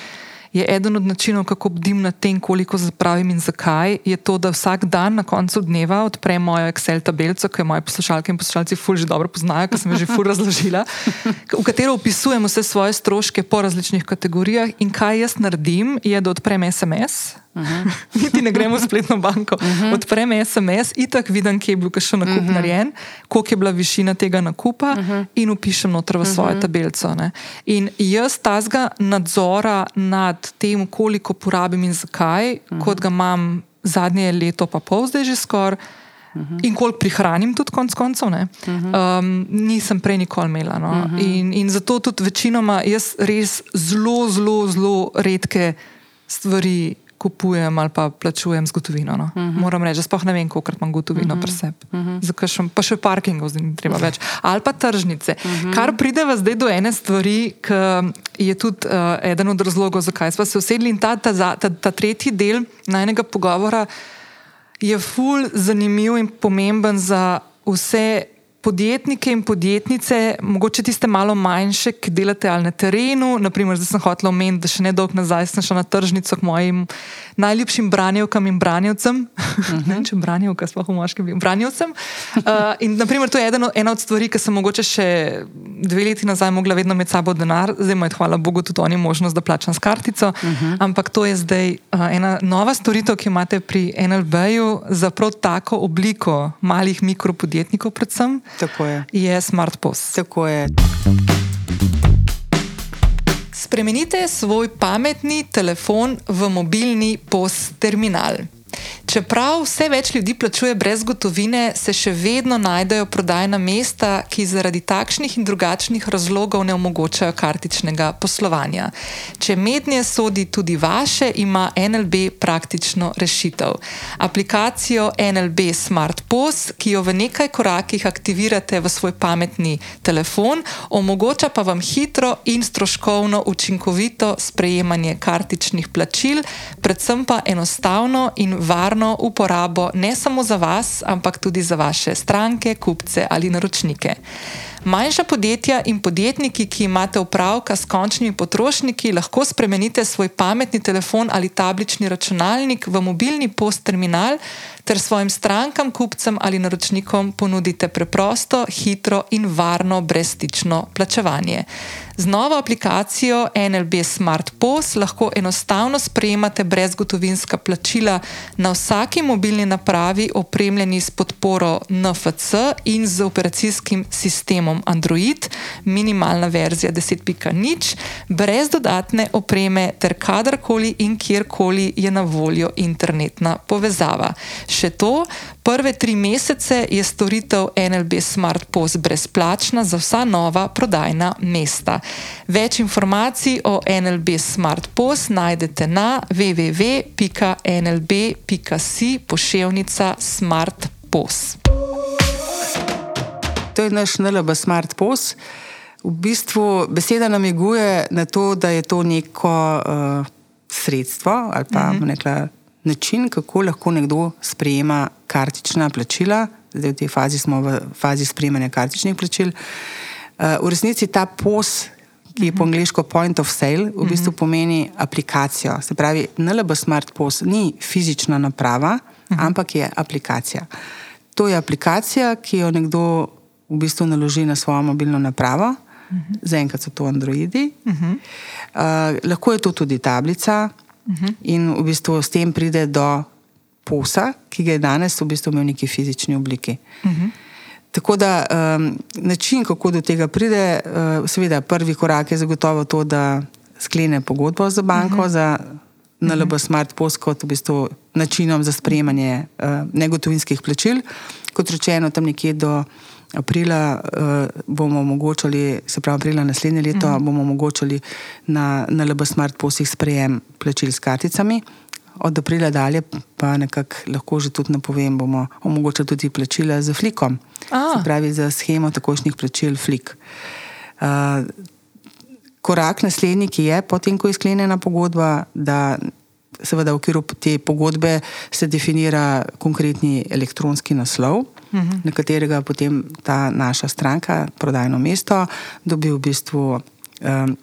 je eden od načinov, kako bdim nad tem, koliko zapravim in zakaj, je to, da vsak dan na koncu dneva odprem mojo Excel tabelico, ki jo moje poslušalke in poslušalci ful že dobro poznajo, ker sem jo že ful razložila, v katero opisujem vse svoje stroške po različnih kategorijah in kaj jaz naredim, je, da odprem SMS. Uh -huh. Niti ne gremo v spletno banko. Uh -huh. Odprem SMS, itak vidim, kje je bil še nakup uh -huh. narejen, koliko je bila višina tega nakupa, uh -huh. in upišem noter v svojo uh -huh. tabelico. Ne. In jaz tazga nadzora nad tem, koliko porabim in zakaj, uh -huh. kot ga imam zadnje leto, pa pol zdaj že skoraj. Uh -huh. In koliko prihranim, tudi konec koncev, uh -huh. um, nisem prej nikoli imela. No? Uh -huh. in, in zato tudi večinoma jaz res zelo, zelo, zelo redke stvari kupujem ali pa plačujem z gotovino. No. Uh -huh. Moram reči, da sploh ne vem, koliko imam gotovino uh -huh. pri sebi. Uh -huh. Pa še parkingov zdaj ni treba več. Ali pa tržnice. Uh -huh. Kar pride zdaj do ene stvari, ki je tudi uh, eden od razlogov, zakaj smo se usedli in ta, ta, ta, ta tretji del najnega pogovora je ful zanimiv in pomemben za vse podjetnike in podjetnice, mogoče tiste malo manjše, ki delate ali na terenu. Naprimer, zdaj sem hotel omeniti, da še ne dolgo nazaj sem šel na tržnico k mojim najljubšim branjevkam in branjevcem. Uh -huh. ne vem, če branjevka, sploh v moškem, branjevcem. Uh, in naprimer, to je ena, ena od stvari, ki sem mogoče še dve leti nazaj mogla vedno med sabo denar, zdaj imajo, hvala Bogu, tudi oni možnost, da plačam s kartico. Uh -huh. Ampak to je zdaj uh, ena nova storitev, ki imate pri NLB-ju za prav tako obliko malih mikropodjetnikov, predvsem. Tako je. Je smart post. Tako je. Spremenite svoj pametni telefon v mobilni post terminal. Čeprav vse več ljudi plačuje brez gotovine, se še vedno najdejo prodajna mesta, ki zaradi takšnih in drugačnih razlogov ne omogočajo kartičnega poslovanja. Če mednje sodi tudi vaše, ima NLB praktično rešitev. Aplikacijo NLB Smart POS, ki jo v nekaj korakih aktivirate v svoj pametni telefon, omogoča pa vam hitro in stroškovno učinkovito sprejemanje kartičnih plačil, predvsem pa enostavno in varno uporabo ne samo za vas, ampak tudi za vaše stranke, kupce ali naročnike. Manjša podjetja in podjetniki, ki imate upravka s končnimi potrošniki, lahko spremenite svoj pametni telefon ali tablični računalnik v mobilni post terminal ter svojim strankam, kupcem ali naročnikom ponudite preprosto, hitro in varno brezstično plačevanje. Z novo aplikacijo NLB Smart POS lahko enostavno sprejemate brezgotovinska plačila na vsaki mobilni napravi, opremljeni s podporo NFC in z operacijskim sistemom Android, minimalna verzija 10.0, brez dodatne opreme ter kadarkoli in kjerkoli je na voljo internetna povezava. Še to, prve tri mesece je storitev NLB Smart POS brezplačna za vsa nova prodajna mesta. Več informacij o NLB Smart POS najdete na www.nlb.si poševnica Smart POS. To je naš NLB Smart POS. V bistvu beseda namiguje na to, da je to neko uh, sredstvo ali pa uh -huh. nekla, način, kako lahko nekdo sprejema kartična plačila. Zdaj v tej fazi smo v fazi sprejemanja kartičnih plačil. Uh, v resnici ta POS ki je po angliško point of sale, v bistvu pomeni aplikacijo. Se pravi, NLB Smart POS ni fizična naprava, ampak je aplikacija. To je aplikacija, ki jo nekdo v bistvu naloži na svojo mobilno napravo, zaenkrat so to Androidi. Uh, lahko je to tudi tablica in v bistvu s tem pride do POS-a, ki ga je danes v bistvu imel v neki fizični obliki. Uh -huh. Tako da um, način, kako do tega pride, uh, seveda prvi korak je zagotovo to, da sklene pogodbo za banko, uh mhm. -huh. za NLB Smart Post kot v bistvu načinom za sprejemanje uh, negotovinskih plačil. Kot rečeno, tam nekje do aprila uh, bomo omogočali, se pravi aprila naslednje leto, uh mhm. -huh. bomo omogočali na NLB Smart Postih sprejem plačil s karticami od aprila dalje pa nekako lahko že tudi napovem, bomo omogočili tudi plačila z flikom, se pravi za schemo takošnih plačil flik. Uh, korak naslednji je, potem ko je sklenjena pogodba, da seveda v okviru te pogodbe se definira konkretni elektronski naslov, uh mhm. -huh. na katerega potem ta naša stranka, prodajno mesto, dobi v bistvu. Um,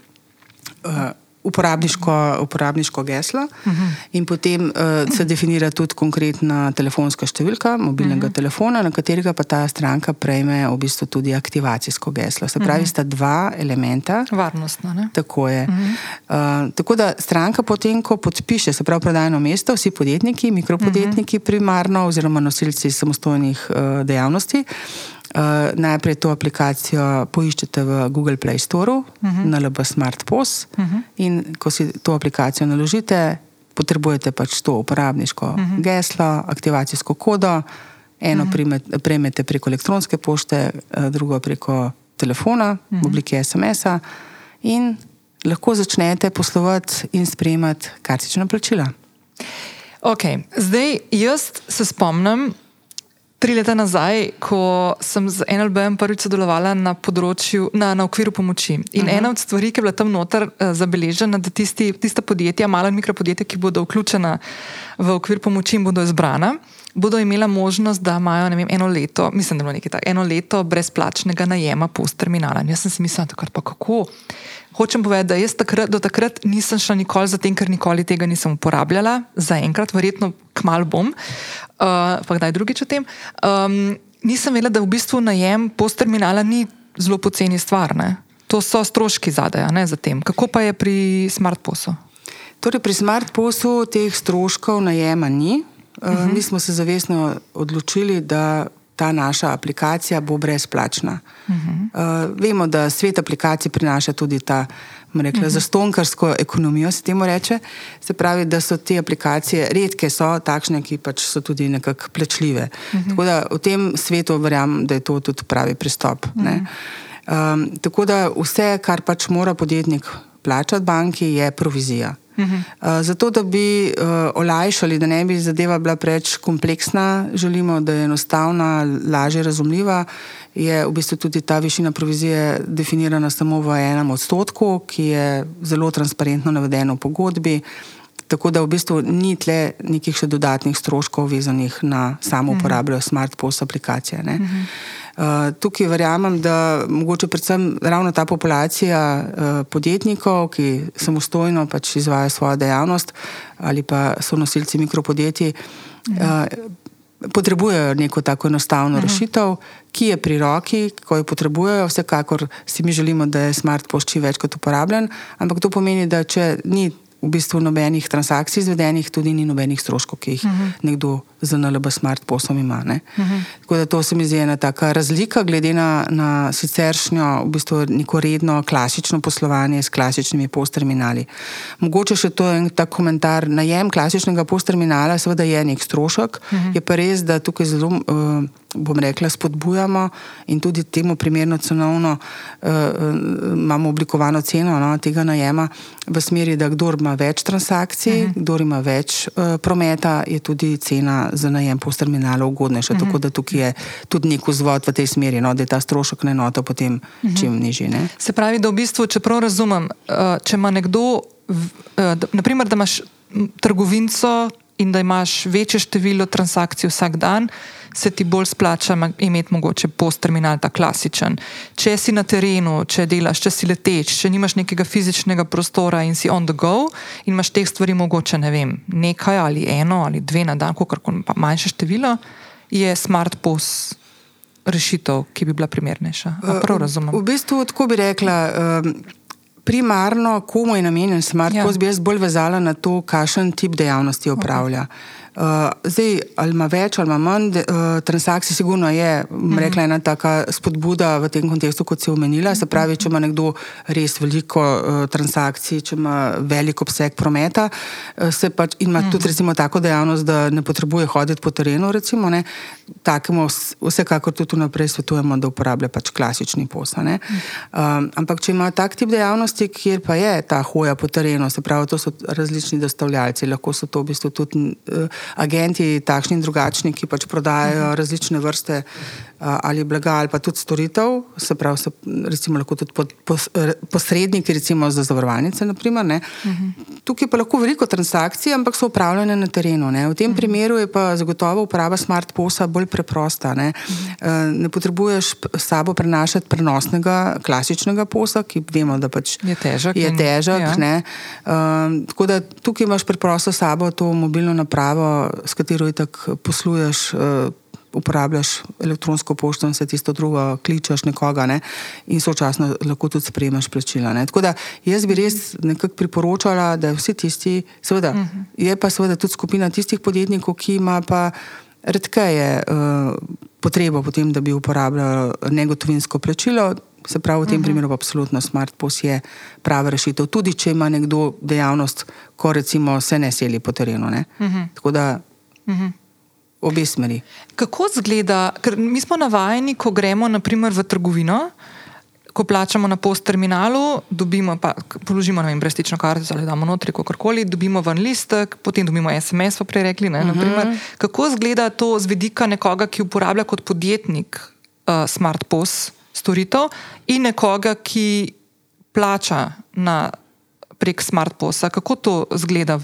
uh, uporabniško, uporabniško geslo, uh -huh. in potem uh, se definira tudi konkretna telefonska številka mobilnega uh -huh. telefona, na katerega pa ta stranka prejme v bistvu tudi aktivacijsko geslo. Se pravi, uh -huh. sta dva elementa. Varnostno. Ne? Tako je. Uh -huh. uh, tako da stranka potem, ko podpiše, se pravi, prodajno mesto, vsi podjetniki, mikropodjetniki uh -huh. primarno oziroma nosilci samostojnih uh, dejavnosti. Uh, najprej to aplikacijo poiščete v Google Play Store, uh -huh. na LB Smart POS. Uh -huh. In ko si to aplikacijo naložite, potrebujete pač to uporabniško uh -huh. geslo, aktivacijsko kodo. Eno uh -huh. prejmete preko elektronske pošte, eh, drugo preko telefona uh -huh. v obliki SMS-a, in lahko začnete poslovati in sprejemati kartična plačila. Ok, zdaj jaz se spomnim. Tri leta nazaj, ko sem z NLB-jem prvič sodelovala na področju, na, na okviru pomoči. In uh -huh. ena od stvari, ki je bila tam noter uh, zabeležena, da tisti, tista podjetja, mala in mikropodjetja, ki bodo vključena v okvir pomoči in bodo izbrana, bodo imela možnost, da imajo vem, eno leto, mislim, da je bilo nekaj takega, eno leto brezplačnega najema post-terminala. In jaz sem si mislila, takrat pa kako. Hočem povedati, da jaz takrat, do takrat nisem šla nikoli za tem, ker nikoli tega nisem uporabljala, zaenkrat, verjetno kmal bom, uh, pa kdaj drugič o tem. Um, nisem vedela, da v bistvu najem post-terminala ni zelo poceni stvar. Ne? To so stroški zadaj, ne za tem. Kako pa je pri SmartPosu? Torej, pri SmartPosu teh stroškov najema ni. Uh -huh. Mi smo se zavestno odločili, da ta naša aplikacija bo brezplačna. Uh -huh. uh, vemo, da svet aplikacij prinaša tudi ta rekla, uh -huh. zastonkarsko ekonomijo, se temu reče. Se pravi, da so te aplikacije redke, so takšne, ki pač so tudi nekako plačljive. Uh -huh. Tako da v tem svetu verjamem, da je to tudi pravi pristop. Uh -huh. um, tako da vse, kar pač mora podjetnik plačati banki, je provizija. Uh, zato, da bi uh, olajšali, da ne bi zadeva bila preveč kompleksna, želimo, da je enostavna, lažje razumljiva, je v bistvu tudi ta višina provizije definirana samo v enem odstotku, ki je zelo transparentno navedeno v pogodbi. Tako da v bistvu ni tle nekih še dodatnih stroškov vezanih na samo Mhm. uporabo SmartPost aplikacije. Ne. Uh, tukaj verjamem, da mogoče predvsem ravno ta populacija uh, podjetnikov, ki samostojno pač izvaja svojo dejavnost ali pa so nosilci mikropodjetij, uh, potrebujejo neko tako enostavno rešitev, ki je pri roki, ko jo potrebujejo. Vsekakor si mi želimo, da je SmartPost čim večkrat uporabljen, ampak to pomeni, da če ni v bistvu nobenih transakcij izvedenih, tudi ni nobenih stroškov, ki jih uh -huh. nekdo z NLB smartposom ima. Uh -huh. Tako da to se mi zdi ena taka razlika glede na, na siceršnjo, v bistvu neko redno, klasično poslovanje s klasičnimi postterminali. Mogoče še to en tak komentar. Najem klasičnega postterminala seveda je nek strošek, uh -huh. je pa res, da tukaj zelo. Uh, bom rekla, spodbujamo in tudi temu primerno cenovno uh, imamo oblikovano ceno no, tega najema v smeri, da kdor ima več transakcij, uh -huh. kdor ima več uh, prometa, je tudi cena za najem postterminala ugodnejša. Uh -huh. Tako da tukaj je tudi nek vzvod v tej smeri, no, da je ta strošek na enoto potem uh -huh. čim nižji. Ne? Se pravi, da v bistvu, če prav razumem, uh, če ima nekdo, uh, da, naprimer, da imaš trgovinco in da imaš večje število transakcij vsak dan, se ti bolj splača imeti mogoče postterminal, ta klasičen. Če si na terenu, če delaš, če si leteč, če nimaš nekega fizičnega prostora in si on the go in imaš teh stvari mogoče ne vem, nekaj ali eno ali dve na dan, pa manjše število, je smart post. Rešitev, ki bi bila primernejša. Prav razumem. V bistvu, tako bi rekla, primarno, komu je namenjen smart ja. bi jaz bolj vezala na to, kakšen tip dejavnosti opravlja. Okay. Uh, zdaj, ali ima več ali ima manj de, uh, transakcij, sigurno je, -hmm. rekla, ena taka spodbuda v tem kontekstu, kot si omenila. Se pravi, če ima nekdo res veliko uh, transakcij, če ima velik obseg prometa, uh, se pač ima -hmm. tudi recimo tako dejavnost, da ne potrebuje hoditi po terenu, recimo, ne, takemu vsekakor tudi naprej svetujemo, da uporablja pač klasični posel. Uh, ampak, če ima tak tip dejavnosti, kjer pa je ta hoja po terenu, se pravi, to so različni dostavljalci, lahko so to v bistvu tudi. Uh, agenti, takšni in drugačni, ki pač prodajajo uh različne vrste a, ali blaga ali pa tudi storitev, se pravi, se, recimo lahko tudi pod, pos, posredniki, recimo za zavarovalnice. Naprimer, uh -huh. Tukaj pa lahko veliko transakcij, ampak so upravljene na terenu. Ne. V tem uh -huh. primeru je pa zagotovo uporaba smart posa bolj preprosta. Ne, uh -huh. ne potrebuješ s sabo prenašati prenosnega, klasičnega posa, ki vemo, da pač je težak. Je težak in, ja. uh, tako da tukaj imaš preprosto s sabo to mobilno napravo, s katero tako posluješ. Uh, uporabljaš elektronsko pošto in se tisto drugo kličeš nekoga ne? in sočasno lahko tudi sprejemaš plačila. Ne? Tako da jaz bi res nekako priporočala, da vsi tisti, seveda, uh -huh. je pa seveda tudi skupina tistih podjetnikov, ki ima pa redkeje uh, potrebo potem, da bi uporabljali negotovinsko plačilo. Se pravi, v tem uh -huh. primeru pa absolutno SmartPost je prava rešitev, tudi če ima nekdo dejavnost, ko recimo se ne seli po terenu. Uh -huh. Tako da. Uh -huh. Obe smeri. Kako izgleda, ker mi smo navajeni, ko gremo naprimer, v trgovino, ko plačamo na post terminalu, dobimo pa, položimo vem, brestično kartico ali damo notri, kakorkoli, dobimo ven listek, potem dobimo SMS, pa prej rekli. Ne, uh -huh. Kako izgleda to z vidika nekoga, ki uporablja kot podjetnik uh, smart post storitev in nekoga, ki plača na, prek smart posta? Kako to izgleda,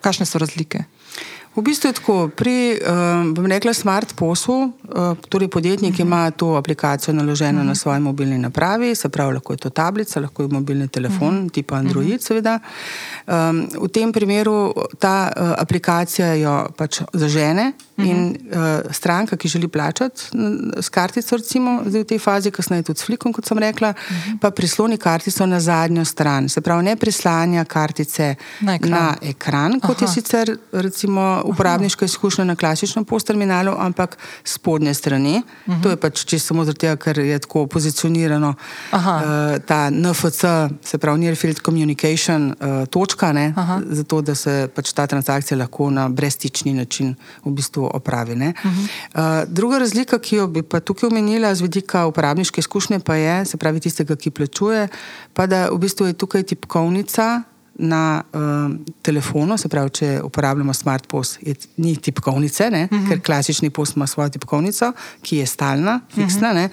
kakšne so razlike? V bistvu je tako, pri, um, bom rekla, smart poslu, uh, torej podjetnik uh -huh. ima to aplikacijo naloženo uh -huh. na svoji mobilni napravi, se pravi, lahko je to tablica, lahko je mobilni telefon, uh -huh. tipa Android, uh -huh. seveda. Um, v tem primeru ta uh, aplikacija jo pač zažene uh -huh. in uh, stranka, ki želi plačati s kartico, recimo zdaj v tej fazi, kasneje tudi s flikom, kot sem rekla, uh -huh. pa prisloni kartico na zadnjo stran. Se pravi, ne prislanja kartice na ekran, na ekran kot Aha. je sicer recimo uporabniška izkušnja na klasičnem postterminalu, ampak spodnje strani. Uh -huh. To je pač čisto samo zato, ker je tako pozicionirano uh, ta NFC, se pravi Near Field Communication uh, točka, ne, zato da se pač ta transakcija lahko na brezstični način v bistvu opravi. Uh -huh. uh, druga razlika, ki jo bi pa tukaj omenila z vidika uporabniške izkušnje, pa je, se pravi tistega, ki plačuje, pa da v bistvu je tukaj tipkovnica na uh, telefonu, se pravi, če uporabljamo smart post, je, ni tipkovnice, uh -huh. ker klasični post ima svojo tipkovnico, ki je stalna, fiksna. Uh -huh.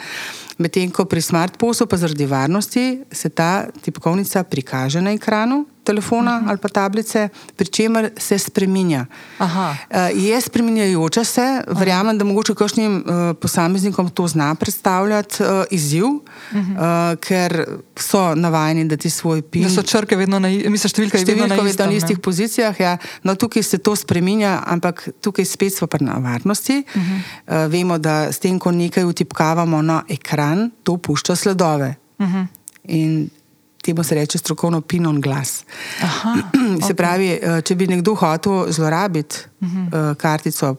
Medtem ko pri smart postu, pa zaradi varnosti, se ta tipkovnica prikaže na ekranu telefona uh -huh. ali pa tablice, pri čemer se spreminja. Aha. Uh, je spremenjajoča se, verjamem, da mogoče kakšnim uh, posameznikom to zna predstavljati uh, izziv, uh -huh. uh, ker so navajeni, da ti svoj pin. Da so črke vedno na, mislim, številka je številka vedno na, vedno na istih pozicijah. Ja. No, tukaj se to spreminja, ampak tukaj spet smo pri varnosti. Uh -huh. uh, vemo, da s tem, ko nekaj utipkavamo na ekran, to pušča sledove. Uh -huh. In temu se reče strokovno pinon glas. Aha, se pravi, okay. če bi nekdo hotel zlorabiti uh -huh. kartico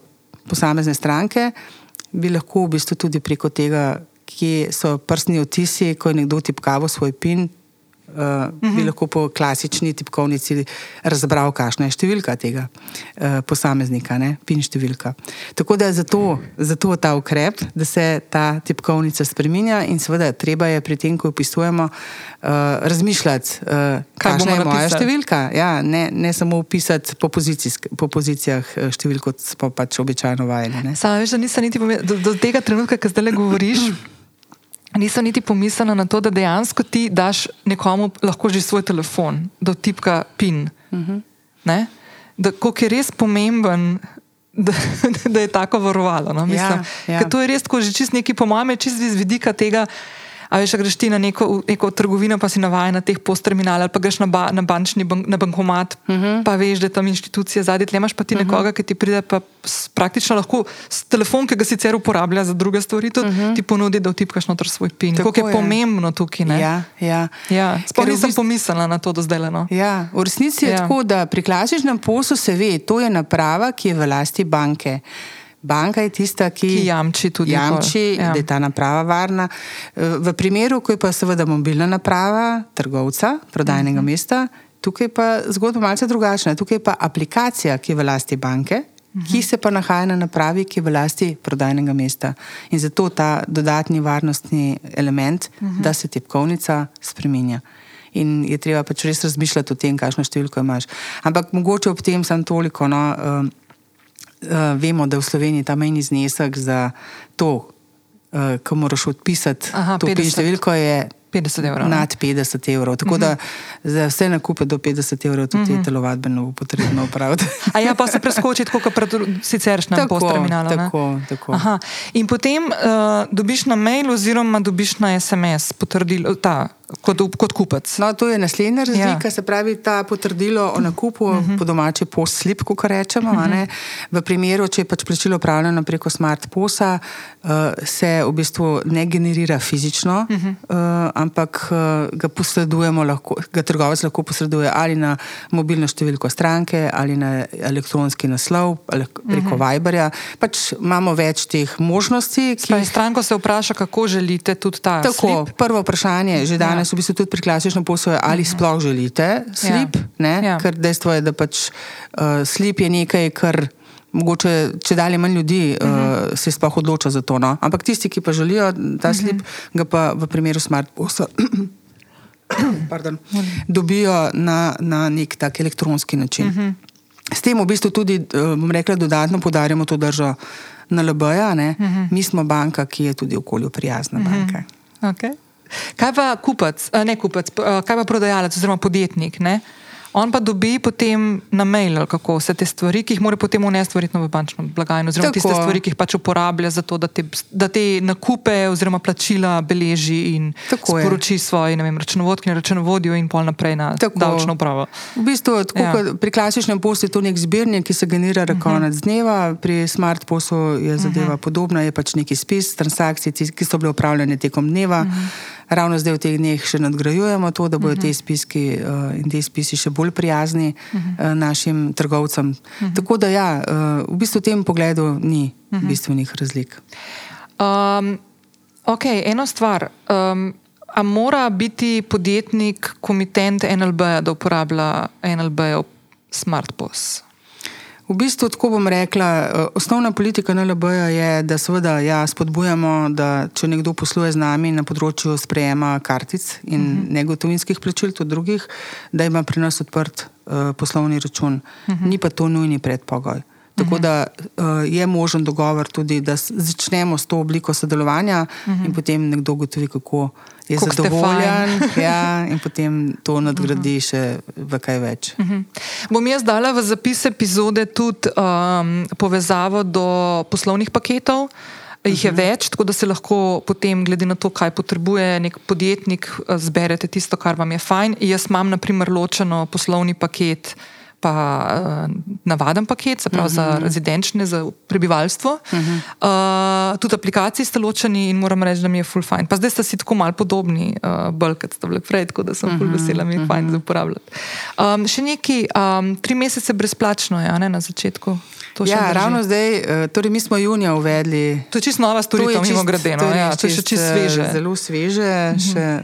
posamezne stranke, bi lahko v bistvu tudi preko tega, kje so prstni otisi, ko je nekdo tipkaval svoj pin, uh, uh -huh. bi lahko po klasični tipkovnici razbral, kakšna je številka tega uh, posameznika, ne? pin številka. Tako da je zato, zato ta ukrep, da se ta tipkovnica spremenja in seveda treba je pri tem, ko opisujemo, uh, razmišljati, uh, kakšna je moja številka. Ja, ne, ne samo upisati po, po pozicijah številk, kot smo pač običajno vajeni. Samo veš, da nisem niti pomenil, do, do tega trenutka, ki zdaj le govoriš. Nisem niti pomislila na to, da dejansko ti daš nekomu lahko že svoj telefon, da tipka PIN. Uh Mhm. -huh. Kako je res pomemben, da, da je tako varovalo. No? Ja, ja. To je res, ko že čist neki, po mojem, čist iz vidika tega. A veš, greš ti na neko, neko trgovino, pa si navaden na teh postterminalih, ali pa greš na, ba, na bančni bank, na bankomat, uh Mhm. -huh. pa veš, da je tam inštitucija zadnji, tle imaš pa ti nekoga, uh -huh. ki ti pride pa praktično lahko s telefon, ki ga sicer uporablja za druge stvari, tudi uh -huh. ti ponudi, da vtipkaš noter svoj pin. Kako je, je pomembno tukaj. Ne? Ja, ja. ja. Sploh nisem bist... pomislila na to do zdaj. No. Ja, v resnici je ja. tako, da pri klasičnem poslu se ve, to je naprava, ki je v lasti banke. Banka je tista, ki, ki jamči, tudi jamči ja. da je ta naprava varna. V primeru, ko je pa seveda mobilna naprava trgovca, prodajnega uh -huh. mesta, tukaj pa zgodba malce drugačna. Tukaj pa aplikacija, ki je v lasti banke, uh -huh. ki se pa nahaja na napravi, ki je v lasti prodajnega mesta. In zato ta dodatni varnostni element, uh -huh. da se tipkovnica spremenja. In je treba pač res razmišljati o tem, kakšno številko imaš. Ampak mogoče ob tem sem toliko. No, Uh, vemo, da je v Sloveniji ta mejni znesek za to, uh, ko moraš odpisati Aha, to številko, je 50 evrov. Nad 50 evrov. Tako uh -huh. da za vse nakupe do 50 evrov tudi uh -huh. te telovadbeno bo potrebno upraviti. A ja, pa se preskoči kot pred siceršnjem postterminalu. Tako, tako. Aha. In potem uh, dobiš na mail oziroma dobiš na SMS potrdilo, ta, kot, kot kupec. No, to je naslednja razlika, ja. se pravi ta potrdilo o nakupu, uh -huh. po domači post-slip, kot rečemo. Uh -huh. V primeru, če je pač plačilo upravljeno preko smart posa, uh, se v bistvu ne generira fizično, uh -huh. uh, ampak uh, ga posredujemo, lahko, ga trgovec lahko posreduje ali na mobilno številko stranke ali na elektronski naslov ali preko uh -huh. Viberja. Pač imamo več teh možnosti. Ki... Stranko se vpraša, kako želite tudi ta. Tako, slip? prvo vprašanje, že danes. Ja danes v bistvu tudi pri klasičnem poslu, ali -huh. sploh želite slip. Ja. Ja. Ker dejstvo je, da pač uh, slip je nekaj, kar mogoče če dalje manj ljudi uh -huh. uh, se sploh odloča za to. No? Ampak tisti, ki pa želijo ta slip, uh -huh. ga pa v primeru smart posla. Pardon, dobijo na, na nek tak elektronski način. Uh -huh. S tem v bistvu tudi, bom rekla, dodatno podarjamo to držo na LBJ. Uh -huh. Mi smo banka, ki je tudi okolju prijazna uh -huh. banka. Okay. Kaj pa kupec, ne kupec, kaj pa prodajalec oziroma podjetnik? Ne? On pa dobi potem na mail, kako vse te stvari, ki jih mora potem unesti v bančno blagajno, oziroma Tako. tiste stvari, ki jih pač uporablja za to, da te, da te nakupe oziroma plačila beleži in Tako sporoči je. svoji vem, računovodki in računovodju in pol naprej na tako. davčno upravo. V bistvu, tako, ja. pri klasičnem poslu je to nek zbirnik, ki se generira uh -huh. konec dneva, pri smart poslu je zadeva uh -huh. podobna, je pač neki spis transakcij, ki so bile upravljene tekom dneva. Uh -huh. Ravno zdaj v teh dneh še nadgrajujemo to, da bodo uh -huh. te spiski uh, in te spisi še bolj prijazni uh -huh. uh, našim trgovcem. Uh -huh. Tako da, ja, uh, v bistvu v tem pogledu ni uh -huh. bistvenih razlik. Um, ok, ena stvar. Um, a mora biti podjetnik komitent NLB, da uporablja NLB-ov SmartPOS? V bistvu, tako bom rekla, osnovna politika NLB je, da seveda ja, spodbujamo, da če nekdo posluje z nami na področju sprejema kartic in uh -huh. negotovinskih plačil, tudi drugih, da ima pri nas odprt uh, poslovni račun. Uh -huh. Ni pa to nujni predpogoj. Tako da uh, je možen dogovor tudi, da začnemo s to obliko sodelovanja in potem nekdo gotovi, kako je ste zadovoljen. Ja, in potem to nadgradi še v kaj več. Bom jaz dala v zapis epizode tudi um, povezavo do poslovnih paketov. Jih je uh -huh. več, tako da se lahko potem, glede na to, kaj potrebuje nek podjetnik, eh, zberete tisto, kar vam je fajn. Jaz imam, na primer, ločeno poslovni paket. Pa uh, navaden paket, se pravi uh -huh. za rezidenčne, za prebivalstvo. Uh -huh. uh, tudi aplikaciji ste ločeni in moram reči, da mi je full fajn. Pa zdaj ste si tako malo podobni, uh, bolj kot ste bili prej, tako da sem uh -huh. full vesela, mi je uh -huh. fajn za uporabljati. Um, še neki, um, tri mesece brezplačno je, a ne na začetku. To Ja, drži? ravno zdaj, eh, torej mi smo junija uvedli. To je čisto nova storitev, mimo grede. No, to je ja, res to je še čisto eh, sveže. Zelo sveže, še eh,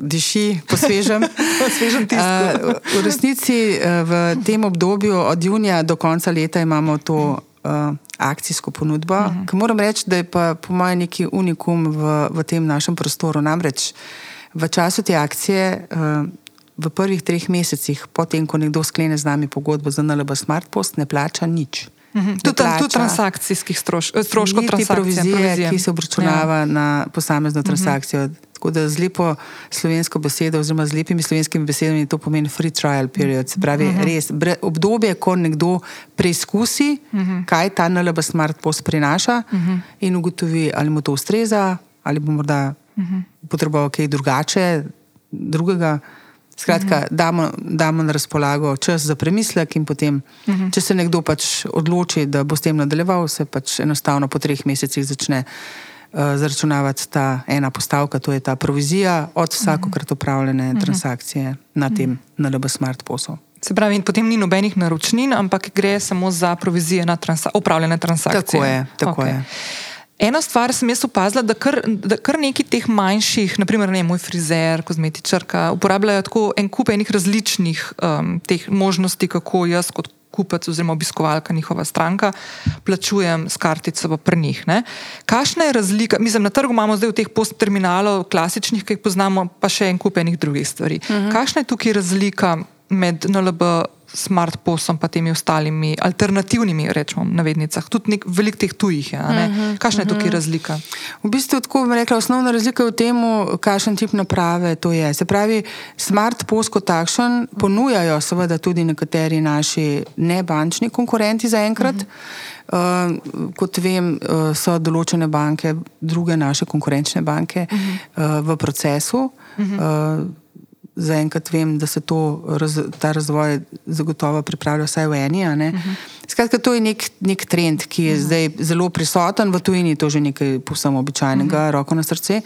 diši po svežem. Po svežem tisku. Eh, V resnici v tem obdobju od junija do konca leta imamo to uh, akcijsko ponudbo, uh -huh. ki moram reči, da je pa po mojem neki unikum v, v tem našem prostoru. Namreč v času te akcije. Uh, V prvih treh mesecih, potem, ko nekdo sklene z nami pogodbo za NLB Smart Post, ne plača nič. Mhm. Tudi, tudi transakcijskih stroš, eh, stroškov provizije, provizije. ki se obračunava ja. na posamezno Mhm. transakcijo. Uh -huh. Tako da z lepo slovensko besedo, oziroma z lepimi slovenskimi besedami, to pomeni free trial period. Se pravi, uh Mhm. -huh. res bre, obdobje, ko nekdo preizkusi, uh Mhm. -huh. kaj ta NLB Smart Post prinaša uh -huh. in ugotovi, ali mu to ustreza, ali bo morda uh Mhm. -huh. potreboval kaj drugače, drugega. Skratka, uh -huh. damo, damo na razpolago čas za premislek, in potem, uh -huh. če se nekdo pač odloči, da bo s tem nadaljeval, se pač enostavno po treh mesecih začne uh, zaračunavati ta ena postavka, to je ta provizija od vsakokrat upravljene uh -huh. transakcije na tem NLB Smart poslu. Se pravi, in potem ni nobenih naročnin, ampak gre samo za provizije na transa upravljene transakcije. Tako je, tako Okej. je. Ena stvar sem jaz opazila, da kar, da kar neki teh manjših, naprimer ne, moj frizer, kozmetičarka, uporabljajo tako en kup enih različnih um, teh možnosti, kako jaz kot kupec oziroma obiskovalka njihova stranka plačujem s kartico pri njih. Ne. Kakšna je razlika? Mislim, na trgu imamo zdaj v teh postterminalov, klasičnih, ki jih poznamo, pa še en kup enih drugih stvari. Uh -huh. Kakšna je tukaj razlika med NLB smart posom pa temi ostalimi alternativnimi, rečemo, navednicah, tudi nek, veliko teh tujih je. ne? Kakšna je tukaj razlika? V bistvu, tako bom rekla, osnovna razlika je v tem, kakšen tip naprave to je. Se pravi, smart post kot takšen ponujajo seveda tudi nekateri naši nebančni konkurenti zaenkrat. Uh -huh. uh, kot vem, uh, so določene banke, druge naše konkurenčne banke uh -huh. uh, v procesu. Uh -huh. uh, Zaenkrat vem, da se to, raz, ta razvoj zagotovo pripravlja vsaj v eni. Uh -huh. Skratka, to je nek, nek trend, ki je uh -huh. zdaj zelo prisoten, v tujini je to že nekaj povsem običajnega, uh -huh. roko na srce.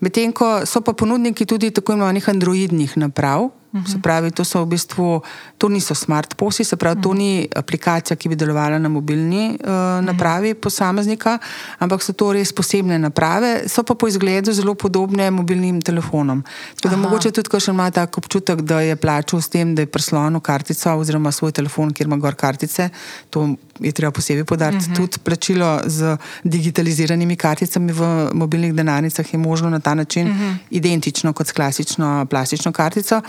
Medtem ko so pa ponudniki tudi tako imenovanih androidnih naprav, -huh. se pravi, to so v bistvu, to niso smart posi, se pravi, uh -huh. to ni aplikacija, ki bi delovala na mobilni uh, napravi posameznika, ampak so to res posebne naprave, so pa po izgledu zelo podobne mobilnim telefonom. Tako da Aha. mogoče tudi, ko še ima tak občutek, da je plačal s tem, da je prislonil kartico oziroma svoj telefon, kjer ima gor kartice, to je treba posebej podariti. Uh -huh. Tudi plačilo z digitaliziranimi karticami v mobilnih denarnicah je možno na ta način uh -huh. identično kot s klasično plastično kartico.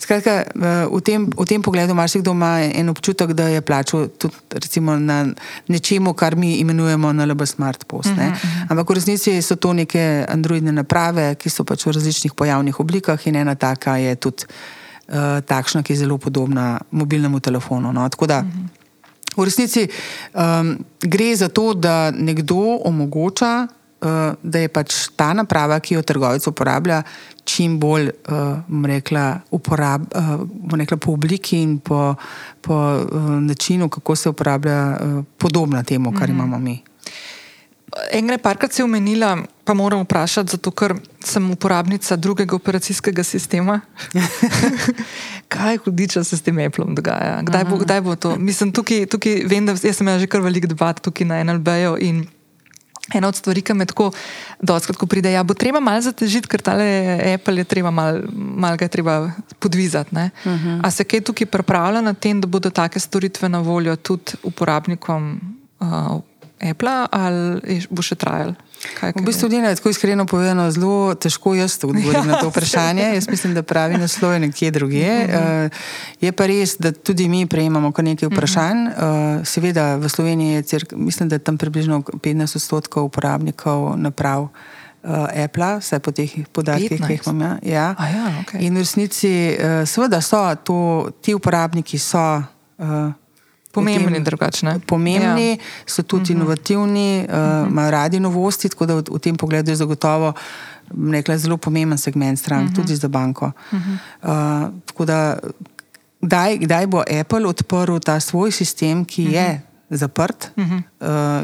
Skratka, v tem, v tem pogledu marsikdo ima en občutek, da je plačal tudi recimo, na nečemu, kar mi imenujemo NLB Smart Post. Uh -huh. Ampak v resnici so to neke androidne naprave, ki so pač v različnih pojavnih oblikah in ena taka je tudi uh, takšna, ki je zelo podobna mobilnemu telefonu. No? Tako da. Uh -huh. V resnici um, gre za to, da nekdo omogoča, da je pač ta naprava, ki jo trgovec uporablja, čim bolj uh, rekla, uporab, uh, rekla, po obliki in po, po uh, načinu, kako se uporablja, uh, podobna temu, kar mm -hmm. imamo mi. Enkrat, parkrat si omenila, pa moram vprašati, zato ker sem uporabnica drugega operacijskega sistema. Kaj hudiča se s tem Appleom dogaja? Kdaj bo, kdaj bo to? Mislim, tukaj, tukaj vem, da sem že kar velik debat tukaj na NLB-ju in ena od stvari, ki me tako doskrat, ko pride, ja, bo treba malo zatežiti, ker tale Apple je treba malo mal ga treba podvizati. Uh -huh. A se kaj tukaj pripravlja na tem, da bodo take storitve na voljo tudi uporabnikom uh, Apple ali bo še trajalo? Kaj, V bistvu je tako iskreno povedano, zelo težko jaz odgovorim ja, na to vprašanje. Jaz mislim, da pravi naslov je nekje drugje. Uh -huh. uh, je pa res, da tudi mi prejemamo kar nekaj vprašanj. Uh -huh. uh, seveda v Sloveniji je cirk, mislim, da tam približno 15 odstotkov uporabnikov naprav. Uh, Apple, vse po teh podatkih, ki jih imam. Ja. Ja, okay. In v resnici, uh, seveda, so to, ti uporabniki so. Uh, Pomembni, drugačne. Pomembni, ja. so tudi uh mhm. -huh. inovativni, uh, uh -huh. radi novosti, tako da v, v tem pogledu je zagotovo nekaj zelo pomemben segment strank, uh mhm. -huh. tudi za banko. Uh -huh. uh, tako da, kdaj, kdaj bo Apple odprl ta svoj sistem, ki uh -huh. je mhm. zaprt, uh -huh.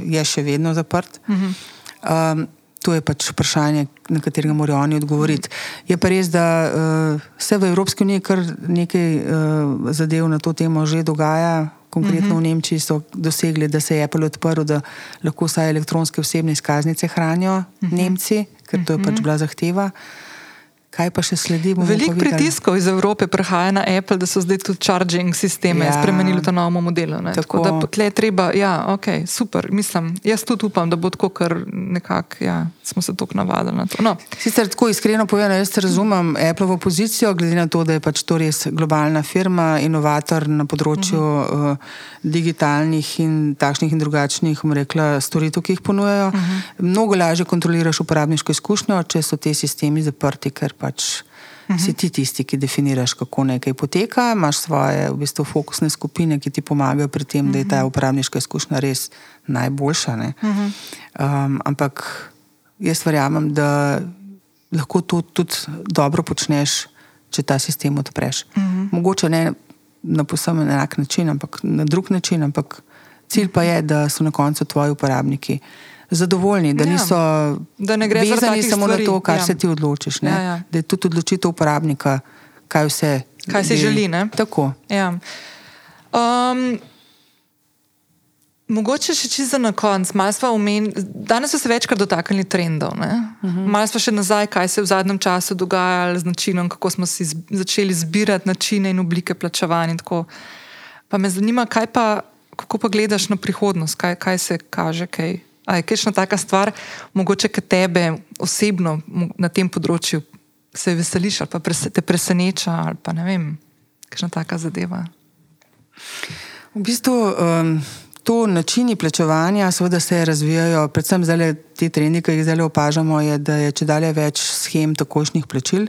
uh, je še vedno zaprt. Uh -huh. um, To je pač vprašanje, na katerega morajo oni odgovoriti. Je pa res, da uh, se v Evropski uniji kar nekaj uh, zadev na to temo že dogaja, Konkretno -huh. v Nemčiji so dosegli, da se je Apple odprl, da lahko vsaj elektronske osebne izkaznice hranijo -huh. Nemci, ker to je pač bila zahteva. Uh, Kaj pa še sledi? Veliko pritiskov iz Evrope prihaja na Apple, da so zdaj tudi charging sisteme ja. spremenili v ta novo modelo. Tako. tako da tle treba, ja, ok, super. Mislim, jaz tudi upam, da bo tako, ker nekako ja, smo se tako navadili na to. No. Sicer tako iskreno povedano, jaz razumem Appleovo pozicijo, glede na to, da je pač to res globalna firma, inovator na področju uh -huh. uh, digitalnih in takšnih in drugačnih, rekla, storitev, ki jih ponujajo. Uh -huh. Mnogo lažje kontroliraš uporabniško izkušnjo, če so te sistemi zaprti pač uh -huh. si ti tisti, ki definiraš, kako nekaj poteka, imaš svoje v bistvu, fokusne skupine, ki ti pomagajo pri tem, uh -huh. da je ta uporabniška izkušnja res najboljša. Uh -huh. um, ampak jaz verjamem, da lahko to tudi dobro počneš, če ta sistem odpreš. Uh -huh. Mogoče ne na posebno enak način, ampak na drug način, ampak cilj pa je, da so na koncu tvoji uporabniki zadovoljni, da, ja. niso, da ne gre vezani samo stvari. na to, kar ja. se ti odločiš. Ja, ja. Da je tudi odločitev uporabnika, kaj vse. Kaj si želi. Ne? Tako. Ja. Um, mogoče še čisto na koncu. Danes smo se večkrat dotaknili trendov. Uh mhm. -huh. Malo smo še nazaj, kaj se je v zadnjem času dogajalo z načinom, kako smo si začeli zbirati načine in oblike plačevanja. Pa me zanima, pa, kako pa gledaš na prihodnost, kaj, kaj se kaže. Kaj? A je kakšna taka stvar, mogoče ka tebe osebno na tem področju se veseliš ali pa te preseneča ali pa ne vem, kakšna taka zadeva? V bistvu um, to načini plačevanja seveda se razvijajo, predvsem zdaj te trendi, ki jih zdaj opažamo, je, da je če dalje več schem takošnih plačil.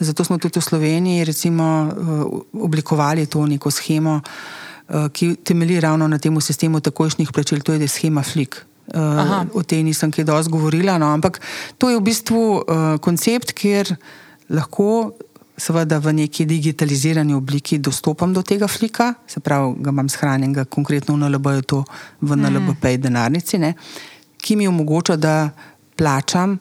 Zato smo tudi v Sloveniji recimo, uh, oblikovali to neko schemo, uh, ki temelji ravno na tem sistemu takošnih plačil, to je schema Flik. Uh, o tej nisem kaj dosti govorila, no, ampak to je v bistvu uh, koncept, kjer lahko, seveda, v neki digitalizirani obliki dostopam do tega flika, se pravi, ga imam shranjenega, konkretno v NLB, je to v NLB, pej denarnici, ne, ki mi omogoča, da plačam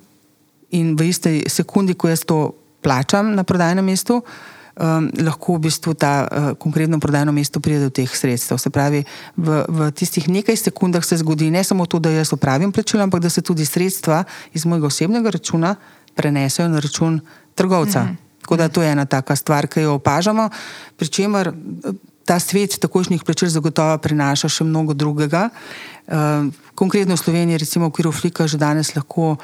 in v iste sekundi, ko jaz to plačam na prodajnem mestu, uh, um, lahko v bistvu ta uh, konkretno prodajno mesto pride do teh sredstev. Se pravi, v, v tistih nekaj sekundah se zgodi ne samo to, da jaz opravim plačilo, ampak da se tudi sredstva iz mojega osebnega računa prenesejo na račun trgovca. Mm -hmm. Tako da to je ena taka stvar, ki jo opažamo, pri čemer eh, ta svet takošnjih plačil zagotovo prinaša še mnogo drugega. Uh, konkretno v Sloveniji, recimo v okviru Flika, že danes lahko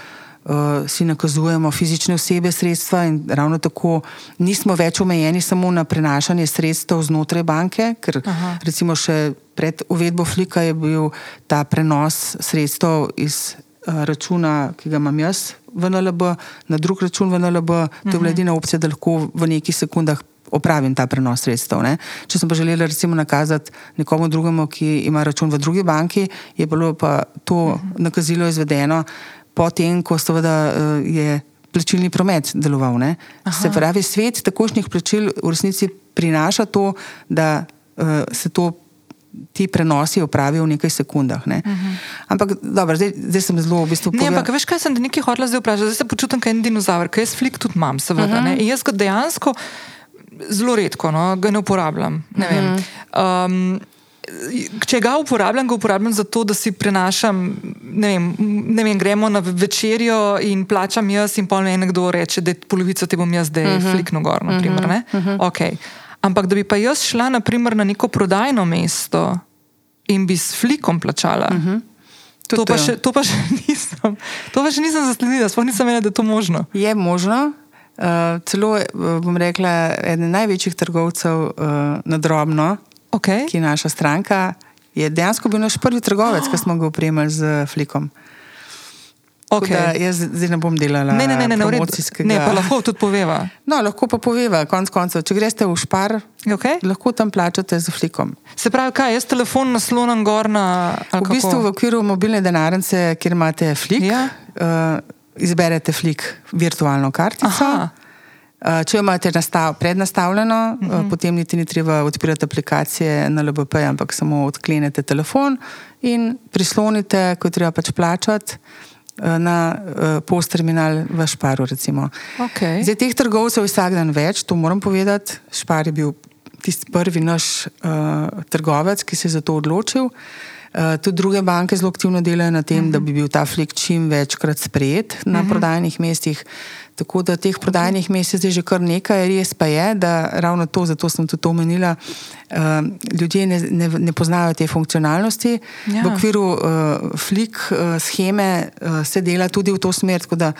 si nakazujemo fizične osebe sredstva in ravno tako nismo več omejeni samo na prenašanje sredstev znotraj banke, ker Aha. recimo še pred uvedbo Flika je bil ta prenos sredstev iz uh, računa, ki ga imam jaz v NLB, na drug račun v NLB, to je bila mhm. edina opcija, da lahko v nekih sekundah opravim ta prenos sredstev. Ne? Če sem pa želela recimo nakazati nekomu drugemu, ki ima račun v drugi banki, je bilo pa to mhm. nakazilo izvedeno potem, ko seveda, uh, je plačilni promet deloval. Se pravi, svet takošnih plačil v resnici prinaša to, da uh, se to. Ti prenosi opravijo v nekaj sekundah. Ne. Uh mhm. -huh. Ampak, dobro, zdaj, zdaj sem zelo v bistvu. Ne, ampak veš, kaj sem nekaj hotel zdaj vprašati. Zdaj se počutim kot en dinozaver, ker jaz flik tudi imam, seveda. Uh -huh. In jaz ga dejansko zelo redko, no, ga ne uporabljam. Ne uh -huh. um, če ga uporabljam, ga uporabljam zato, da si prenašam, ne vem, ne vem gremo na večerjo in plačam jaz, in pol nekdo reče, da je polovica te bom jaz, da je uh mhm. -huh. flikno gor. Naprimer, uh -huh. uh -huh. okay. Ampak da bi pa jaz šla naprimer, na neko prodajno mesto in bi s flikom plačala. Uh mhm. -huh. To pa, še, to, pa še nisem, to pa še nisem zasledila, sploh nisem vedela, da je to možno. Je možno. Uh, celo, eh, bom rekla, eden največjih trgovcev uh, na drobno, Okay. ki je naša stranka, je dejansko bil naš prvi trgovec, ki smo ga opremili z flikom. Okay. Da jaz zdaj ne bom delala Ne, ne, ne, ne, ne, v redu. promocijskega. ne, pa lahko tudi poveva. No, lahko pa poveva, konc koncev, če greste v špar, Okay. lahko tam plačate z flikom. Se pravi, kaj, jaz telefon naslonim gor na. ali V bistvu kako? v okviru mobilne denarnice, kjer imate flik, Ja. uh, izberete flik, virtualno kartico. Aha. Uh, če jo imate nastav, prednastavljeno, uh Mhm. -huh. uh, potem niti ni treba odpirati aplikacije na LBP, ampak samo odklenete telefon in prislonite, ko treba pač plačati. uh, Na uh, postterminal v Šparu. Recimo. Okay. Zdaj, teh trgovcev je vsak dan več, to moram povedati. Špar je bil tisti prvi naš uh, trgovec, ki se je za to odločil. Uh, tudi druge banke zelo aktivno delajo na tem, uh -huh. da bi bil ta flik čim večkrat sprejet na uh -huh. prodajnih mestih. Tako da teh prodajnih mest je že kar nekaj, res pa je, da ravno to, zato sem tudi omenila, uh, ljudje ne, ne, ne poznajo te funkcionalnosti. Ja. V okviru uh, flik uh, scheme uh, se dela tudi v to smer, tako da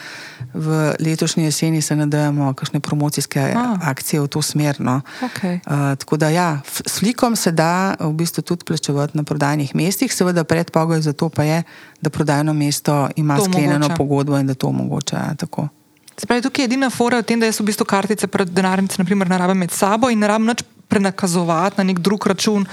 v letošnji jeseni se nadejamo kakšne promocijske A. akcije v to smer. No. Okay. Uh, tako da ja, s flikom se da v bistvu tudi plačevati na prodajnih mestih, seveda predpogoj za to pa je, da prodajno mesto ima To sklenjeno omogoča. pogodbo in da to omogoča. Ja, tako. Se pravi, tukaj je edina fora v tem, da jaz v bistvu kartice pred denarnice naprimer, ne rabim med sabo in ne rabim nič prenakazovati na nek drug račun,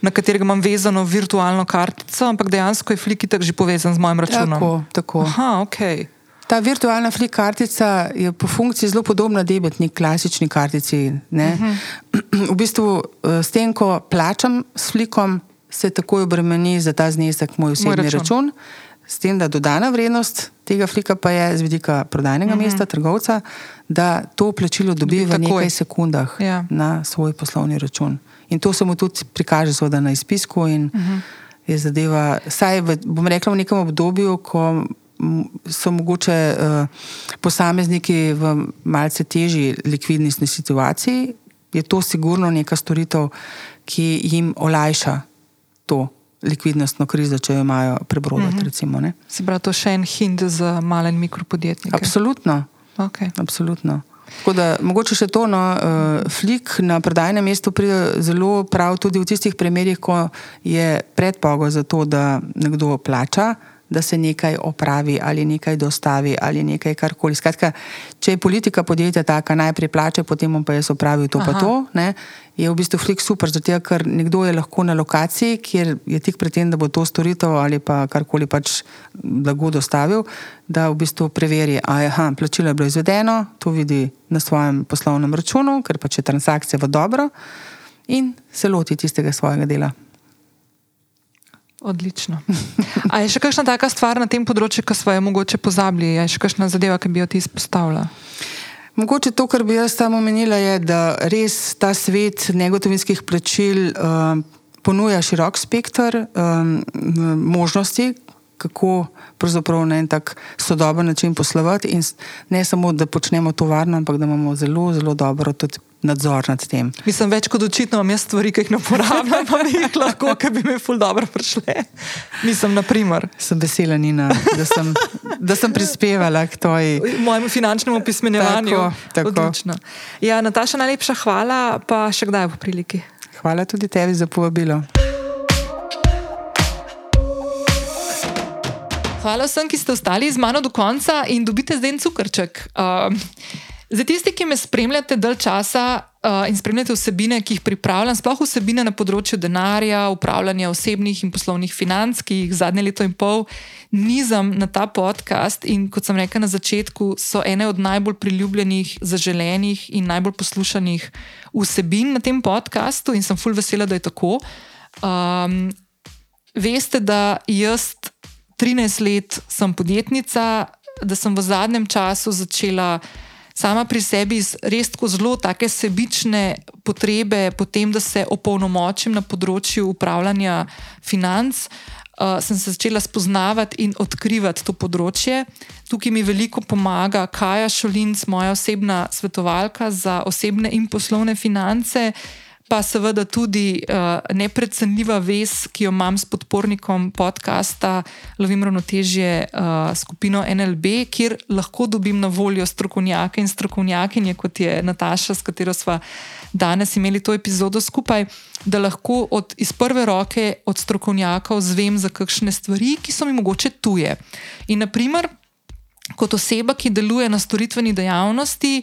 na katerega imam vezano virtualno kartico, ampak dejansko je flik tak že povezan z mojim računom. Tako, tako. Aha, ok. Ta virtualna flik kartica je po funkciji zelo podobna debetni klasični kartici. Uh -huh. V bistvu eh, s tem, ko plačam s flikom, se takoj obremeni za ta znesek moj osebni račun. račun. račun. S tem, da dodana vrednost tega flika pa je z vidika prodajnega uh -huh. mesta, trgovca, da to plačilo dobi, Dobi v takoj. nekaj sekundah Ja. na svoj poslovni račun. In to se mu tudi prikaže seveda na izpisku in uh -huh. je zadeva, saj v, bom rekla v nekem obdobju, ko so mogoče uh, posamezniki v malce težji likvidnostni situaciji, je to sigurno neka storitev, ki jim olajša to likvidnostno krizo, če jo imajo prebrodati. Uh -huh. recimo, ne. Se pravi, to je še en hint za male in mikropodjetnike. Absolutno. Okay. Absolutno. Tako da, mogoče še to, no, uh, flik na prodajnem mestu pride zelo prav tudi v tistih primerjih, ko je predpogoj za to, da nekdo plača, da se nekaj opravi ali nekaj dostavi ali nekaj karkoli. Skratka, če je politika podjetja taka, najprej plače, potem bom pa jaz opravil to, Aha. pa to, ne, je v bistvu flik super, zato ker nekdo je lahko na lokaciji, kjer je tik pred tem, da bo to storitev ali pa karkoli pač blago dostavil, da v bistvu preveri, a je plačilo je bilo izvedeno, to vidi na svojem poslovnem računu, ker pač je transakcija v dobro in se loti tistega svojega dela. Odlično. A je še kakšna taka stvar na tem področju, ki smo jo mogoče pozabili? Je še kakšna zadeva, ki bi jo ti izpostavila? Mogoče to, kar bi jaz tam omenila, je, da res ta svet negotovinskih plačil um, ponuja širok spektr um, možnosti, kako pravzaprav na en tak sodoben način poslovati. In ne samo, da počnemo to varno, ampak da imamo zelo, zelo dobro tudi nadzor nad tem. Mislim, več kot očitno imam jaz stvari, ki jih ne uporabljam, pa bi jih lahko, ki bi mi ful dobro prišle. Mislim, na primer, Sem vesela, Nina, da sem, da sem prispevala k tvoji. mojemu finančnemu pismenjevanju. Tako, tako. Odlično. Ja, Nataša, najlepša hvala, pa še kdaj po priliki. Hvala tudi tebi za povabilo. Hvala vsem, ki ste ostali z mano do konca in dobite zdaj en cukrček. Um, za tisti, ki me spremljate dalj časa uh, in spremljate vsebine, ki jih pripravljam, sploh vsebine na področju denarja, upravljanja osebnih in poslovnih financ, ki jih zadnje leto in pol nizam na ta podcast. In kot sem rekla na začetku, so ene od najbolj priljubljenih, zaželenih in najbolj poslušanih vsebin na tem podkastu, in sem full vesela, da je tako. Um, veste, da jaz 13 let sem podjetnica, da sem v zadnjem času začela sama pri sebi res tako zelo take sebične potrebe, potem, da se opolnomočim na področju upravljanja financ. Uh, sem se začela spoznavati in odkrivati to področje. Tukaj mi veliko pomaga Kaja Šolinc, moja osebna svetovalka za osebne in poslovne finance. Pa seveda tudi uh, neprecenljiva vez, ki jo imam s podpornikom podcasta Lovim ravnotežje uh, skupino NLB, kjer lahko dobim na voljo strokovnjake in strokovnjakinje, kot je Nataša, s katero smo danes imeli to epizodo skupaj, da lahko od, iz prve roke od strokovnjakov zvem za kakšne stvari, ki so mi mogoče tuje. In naprimer, kot oseba, ki deluje na storitveni dejavnosti.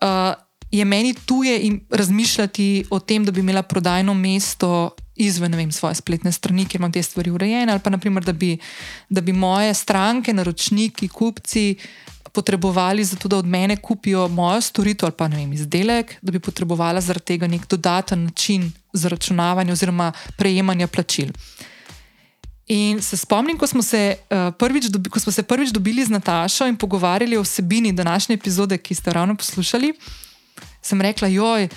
Uh, je meni tuje razmišljati o tem, da bi imela prodajno mesto izven vem, svoje spletne strani, kjer imam te stvari urejene, ali pa naprimer, da, bi, da bi moje stranke, naročniki, kupci potrebovali za to, da od mene kupijo mojo storitev ali pa ne vem, izdelek, da bi potrebovala zaradi tega nek dodaten način zaračunavanja oziroma prejemanja plačil. In se spomnim, ko smo se, uh, prvič, dobi, ko smo se prvič dobili z Natašo in pogovarjali o vsebini današnje epizode, ki ste ravno poslušali sem rekla, joj.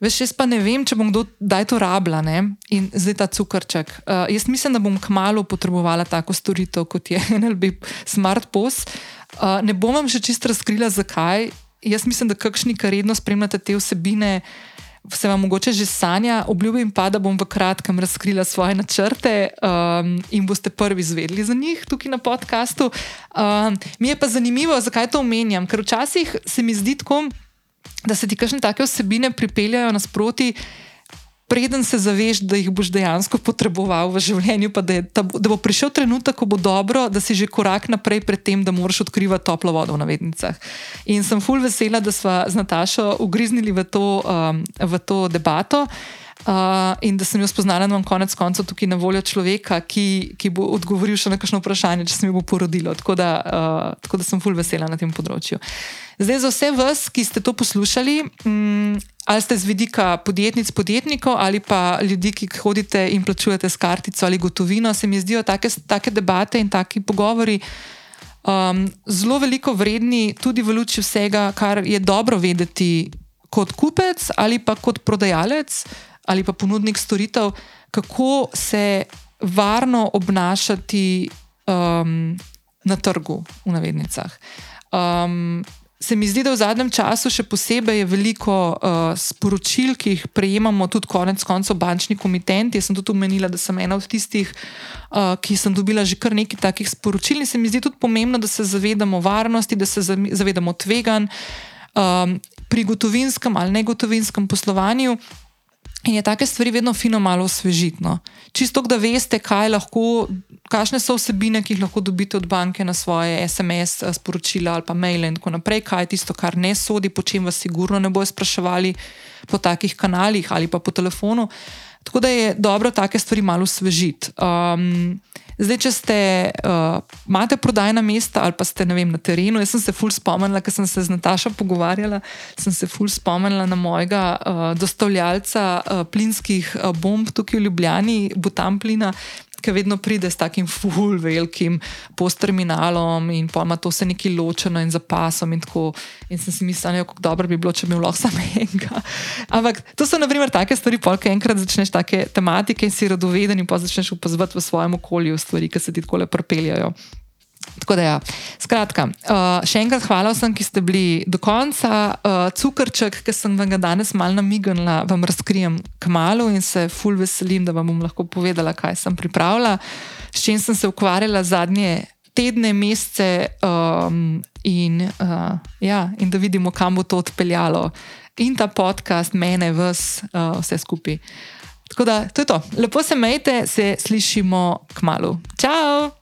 Veš, jaz pa ne vem, če bom kdo daj to rabila ne? in zdaj ta cukrček. Uh, jaz mislim, da bom kmalo potrebovala tako storitev, kot je NLB Smart Post. Uh, ne bom vam še čisto razkrila, zakaj. Jaz mislim, da kakšni, ki redno spremljate te vsebine, se vam mogoče že sanja. Obljubim pa, da bom v kratkem razkrila svoje načrte um, in boste prvi izvedeli za njih tukaj na podkastu. Um, mi je pa zanimivo, zakaj to omenjam, ker včasih se mi zdi tako da se ti kakšne take osebine pripeljajo nasproti, preden se zaveš, da jih boš dejansko potreboval v življenju, pa da, je, da bo prišel trenutek, ko bo dobro, da si že korak naprej pred tem, da moraš odkrivati toplo vodo v navednicah. In sem full vesela, da smo z Natašo ugriznili v to, um, v to debato. Uh, in da sem jo spoznala, da imam konec koncev tukaj na voljo človeka, ki, ki bo odgovoril še na kakšno vprašanje, če se mi bo porodilo. Tako da, uh, tako da sem fulj vesela na tem področju. Zdaj, za vse vas, ki ste to poslušali, um, ali ste z vidika podjetnic, podjetnikov ali pa ljudi, ki hodite in plačujete s kartico ali gotovino, se mi zdijo take, take debate in taki pogovori. Um, zelo veliko vredni, tudi v luči vsega, kar je dobro vedeti kot kupec ali pa kot prodajalec, uh, ali pa ponudnik storitev, kako se varno obnašati um, na trgu, v navednicah. Um, se mi zdi, da v zadnjem času še posebej je veliko uh, sporočil, ki jih prejemamo, tudi konec koncev bančni komitenti. Jaz sem tudi omenila, da sem ena od tistih, uh, ki sem dobila že kar nekaj takih sporočil. In se mi zdi tudi pomembno, da se zavedamo varnosti, da se zavedamo tveganj um, pri gotovinskem ali negotovinskem poslovanju. In je take stvari vedno fino malo osvežiti. No. Čisto, da veste, kaj lahko, kakšne so vsebine, ki jih lahko dobite od banke na svoje SMS eh, sporočila ali pa maile in tako naprej, kaj je tisto, kar ne sodi, po čem vas sigurno ne bojo spraševali po takih kanalih ali pa po telefonu. Tako da je dobro take stvari malo osvežiti. Um, Zdaj, če ste, uh, imate prodajna mesta ali pa ste vem, na terenu, jaz sem se ful spomnila, ker sem se z Natašo pogovarjala, sem se ful spomnila na mojega uh, dostavljalca uh, plinskih uh, bomb tukaj v Ljubljani, Butam plina, ki vedno pride s takim full velikim postterminalom in pa ima to vse neki ločeno in zapasom. In, in sem si mislila, kako dobro bi bilo, če bi lahko samo enega. Ampak to so naprimer take stvari, polk enkrat začneš take tematike in si radoveden in pa začneš opazovati v svojem okolju stvari, ki se ti tako le propeljajo. Tako da, ja. skratka, uh, še enkrat hvala vsem, ki ste bili do konca. Uh, cukrček, ki sem vam ga danes malo namignila, vam razkrijem k malu in se ful veselim, da vam bom lahko povedala, kaj sem pripravila, s čim sem se ukvarjala zadnje tedne, mesece um, in, uh, ja, in da vidimo, kam bo to odpeljalo. In ta podcast, mene, vas, uh, vse skupaj. Tako da, to je to. Lepo se majte, se slišimo k malu. Ciao!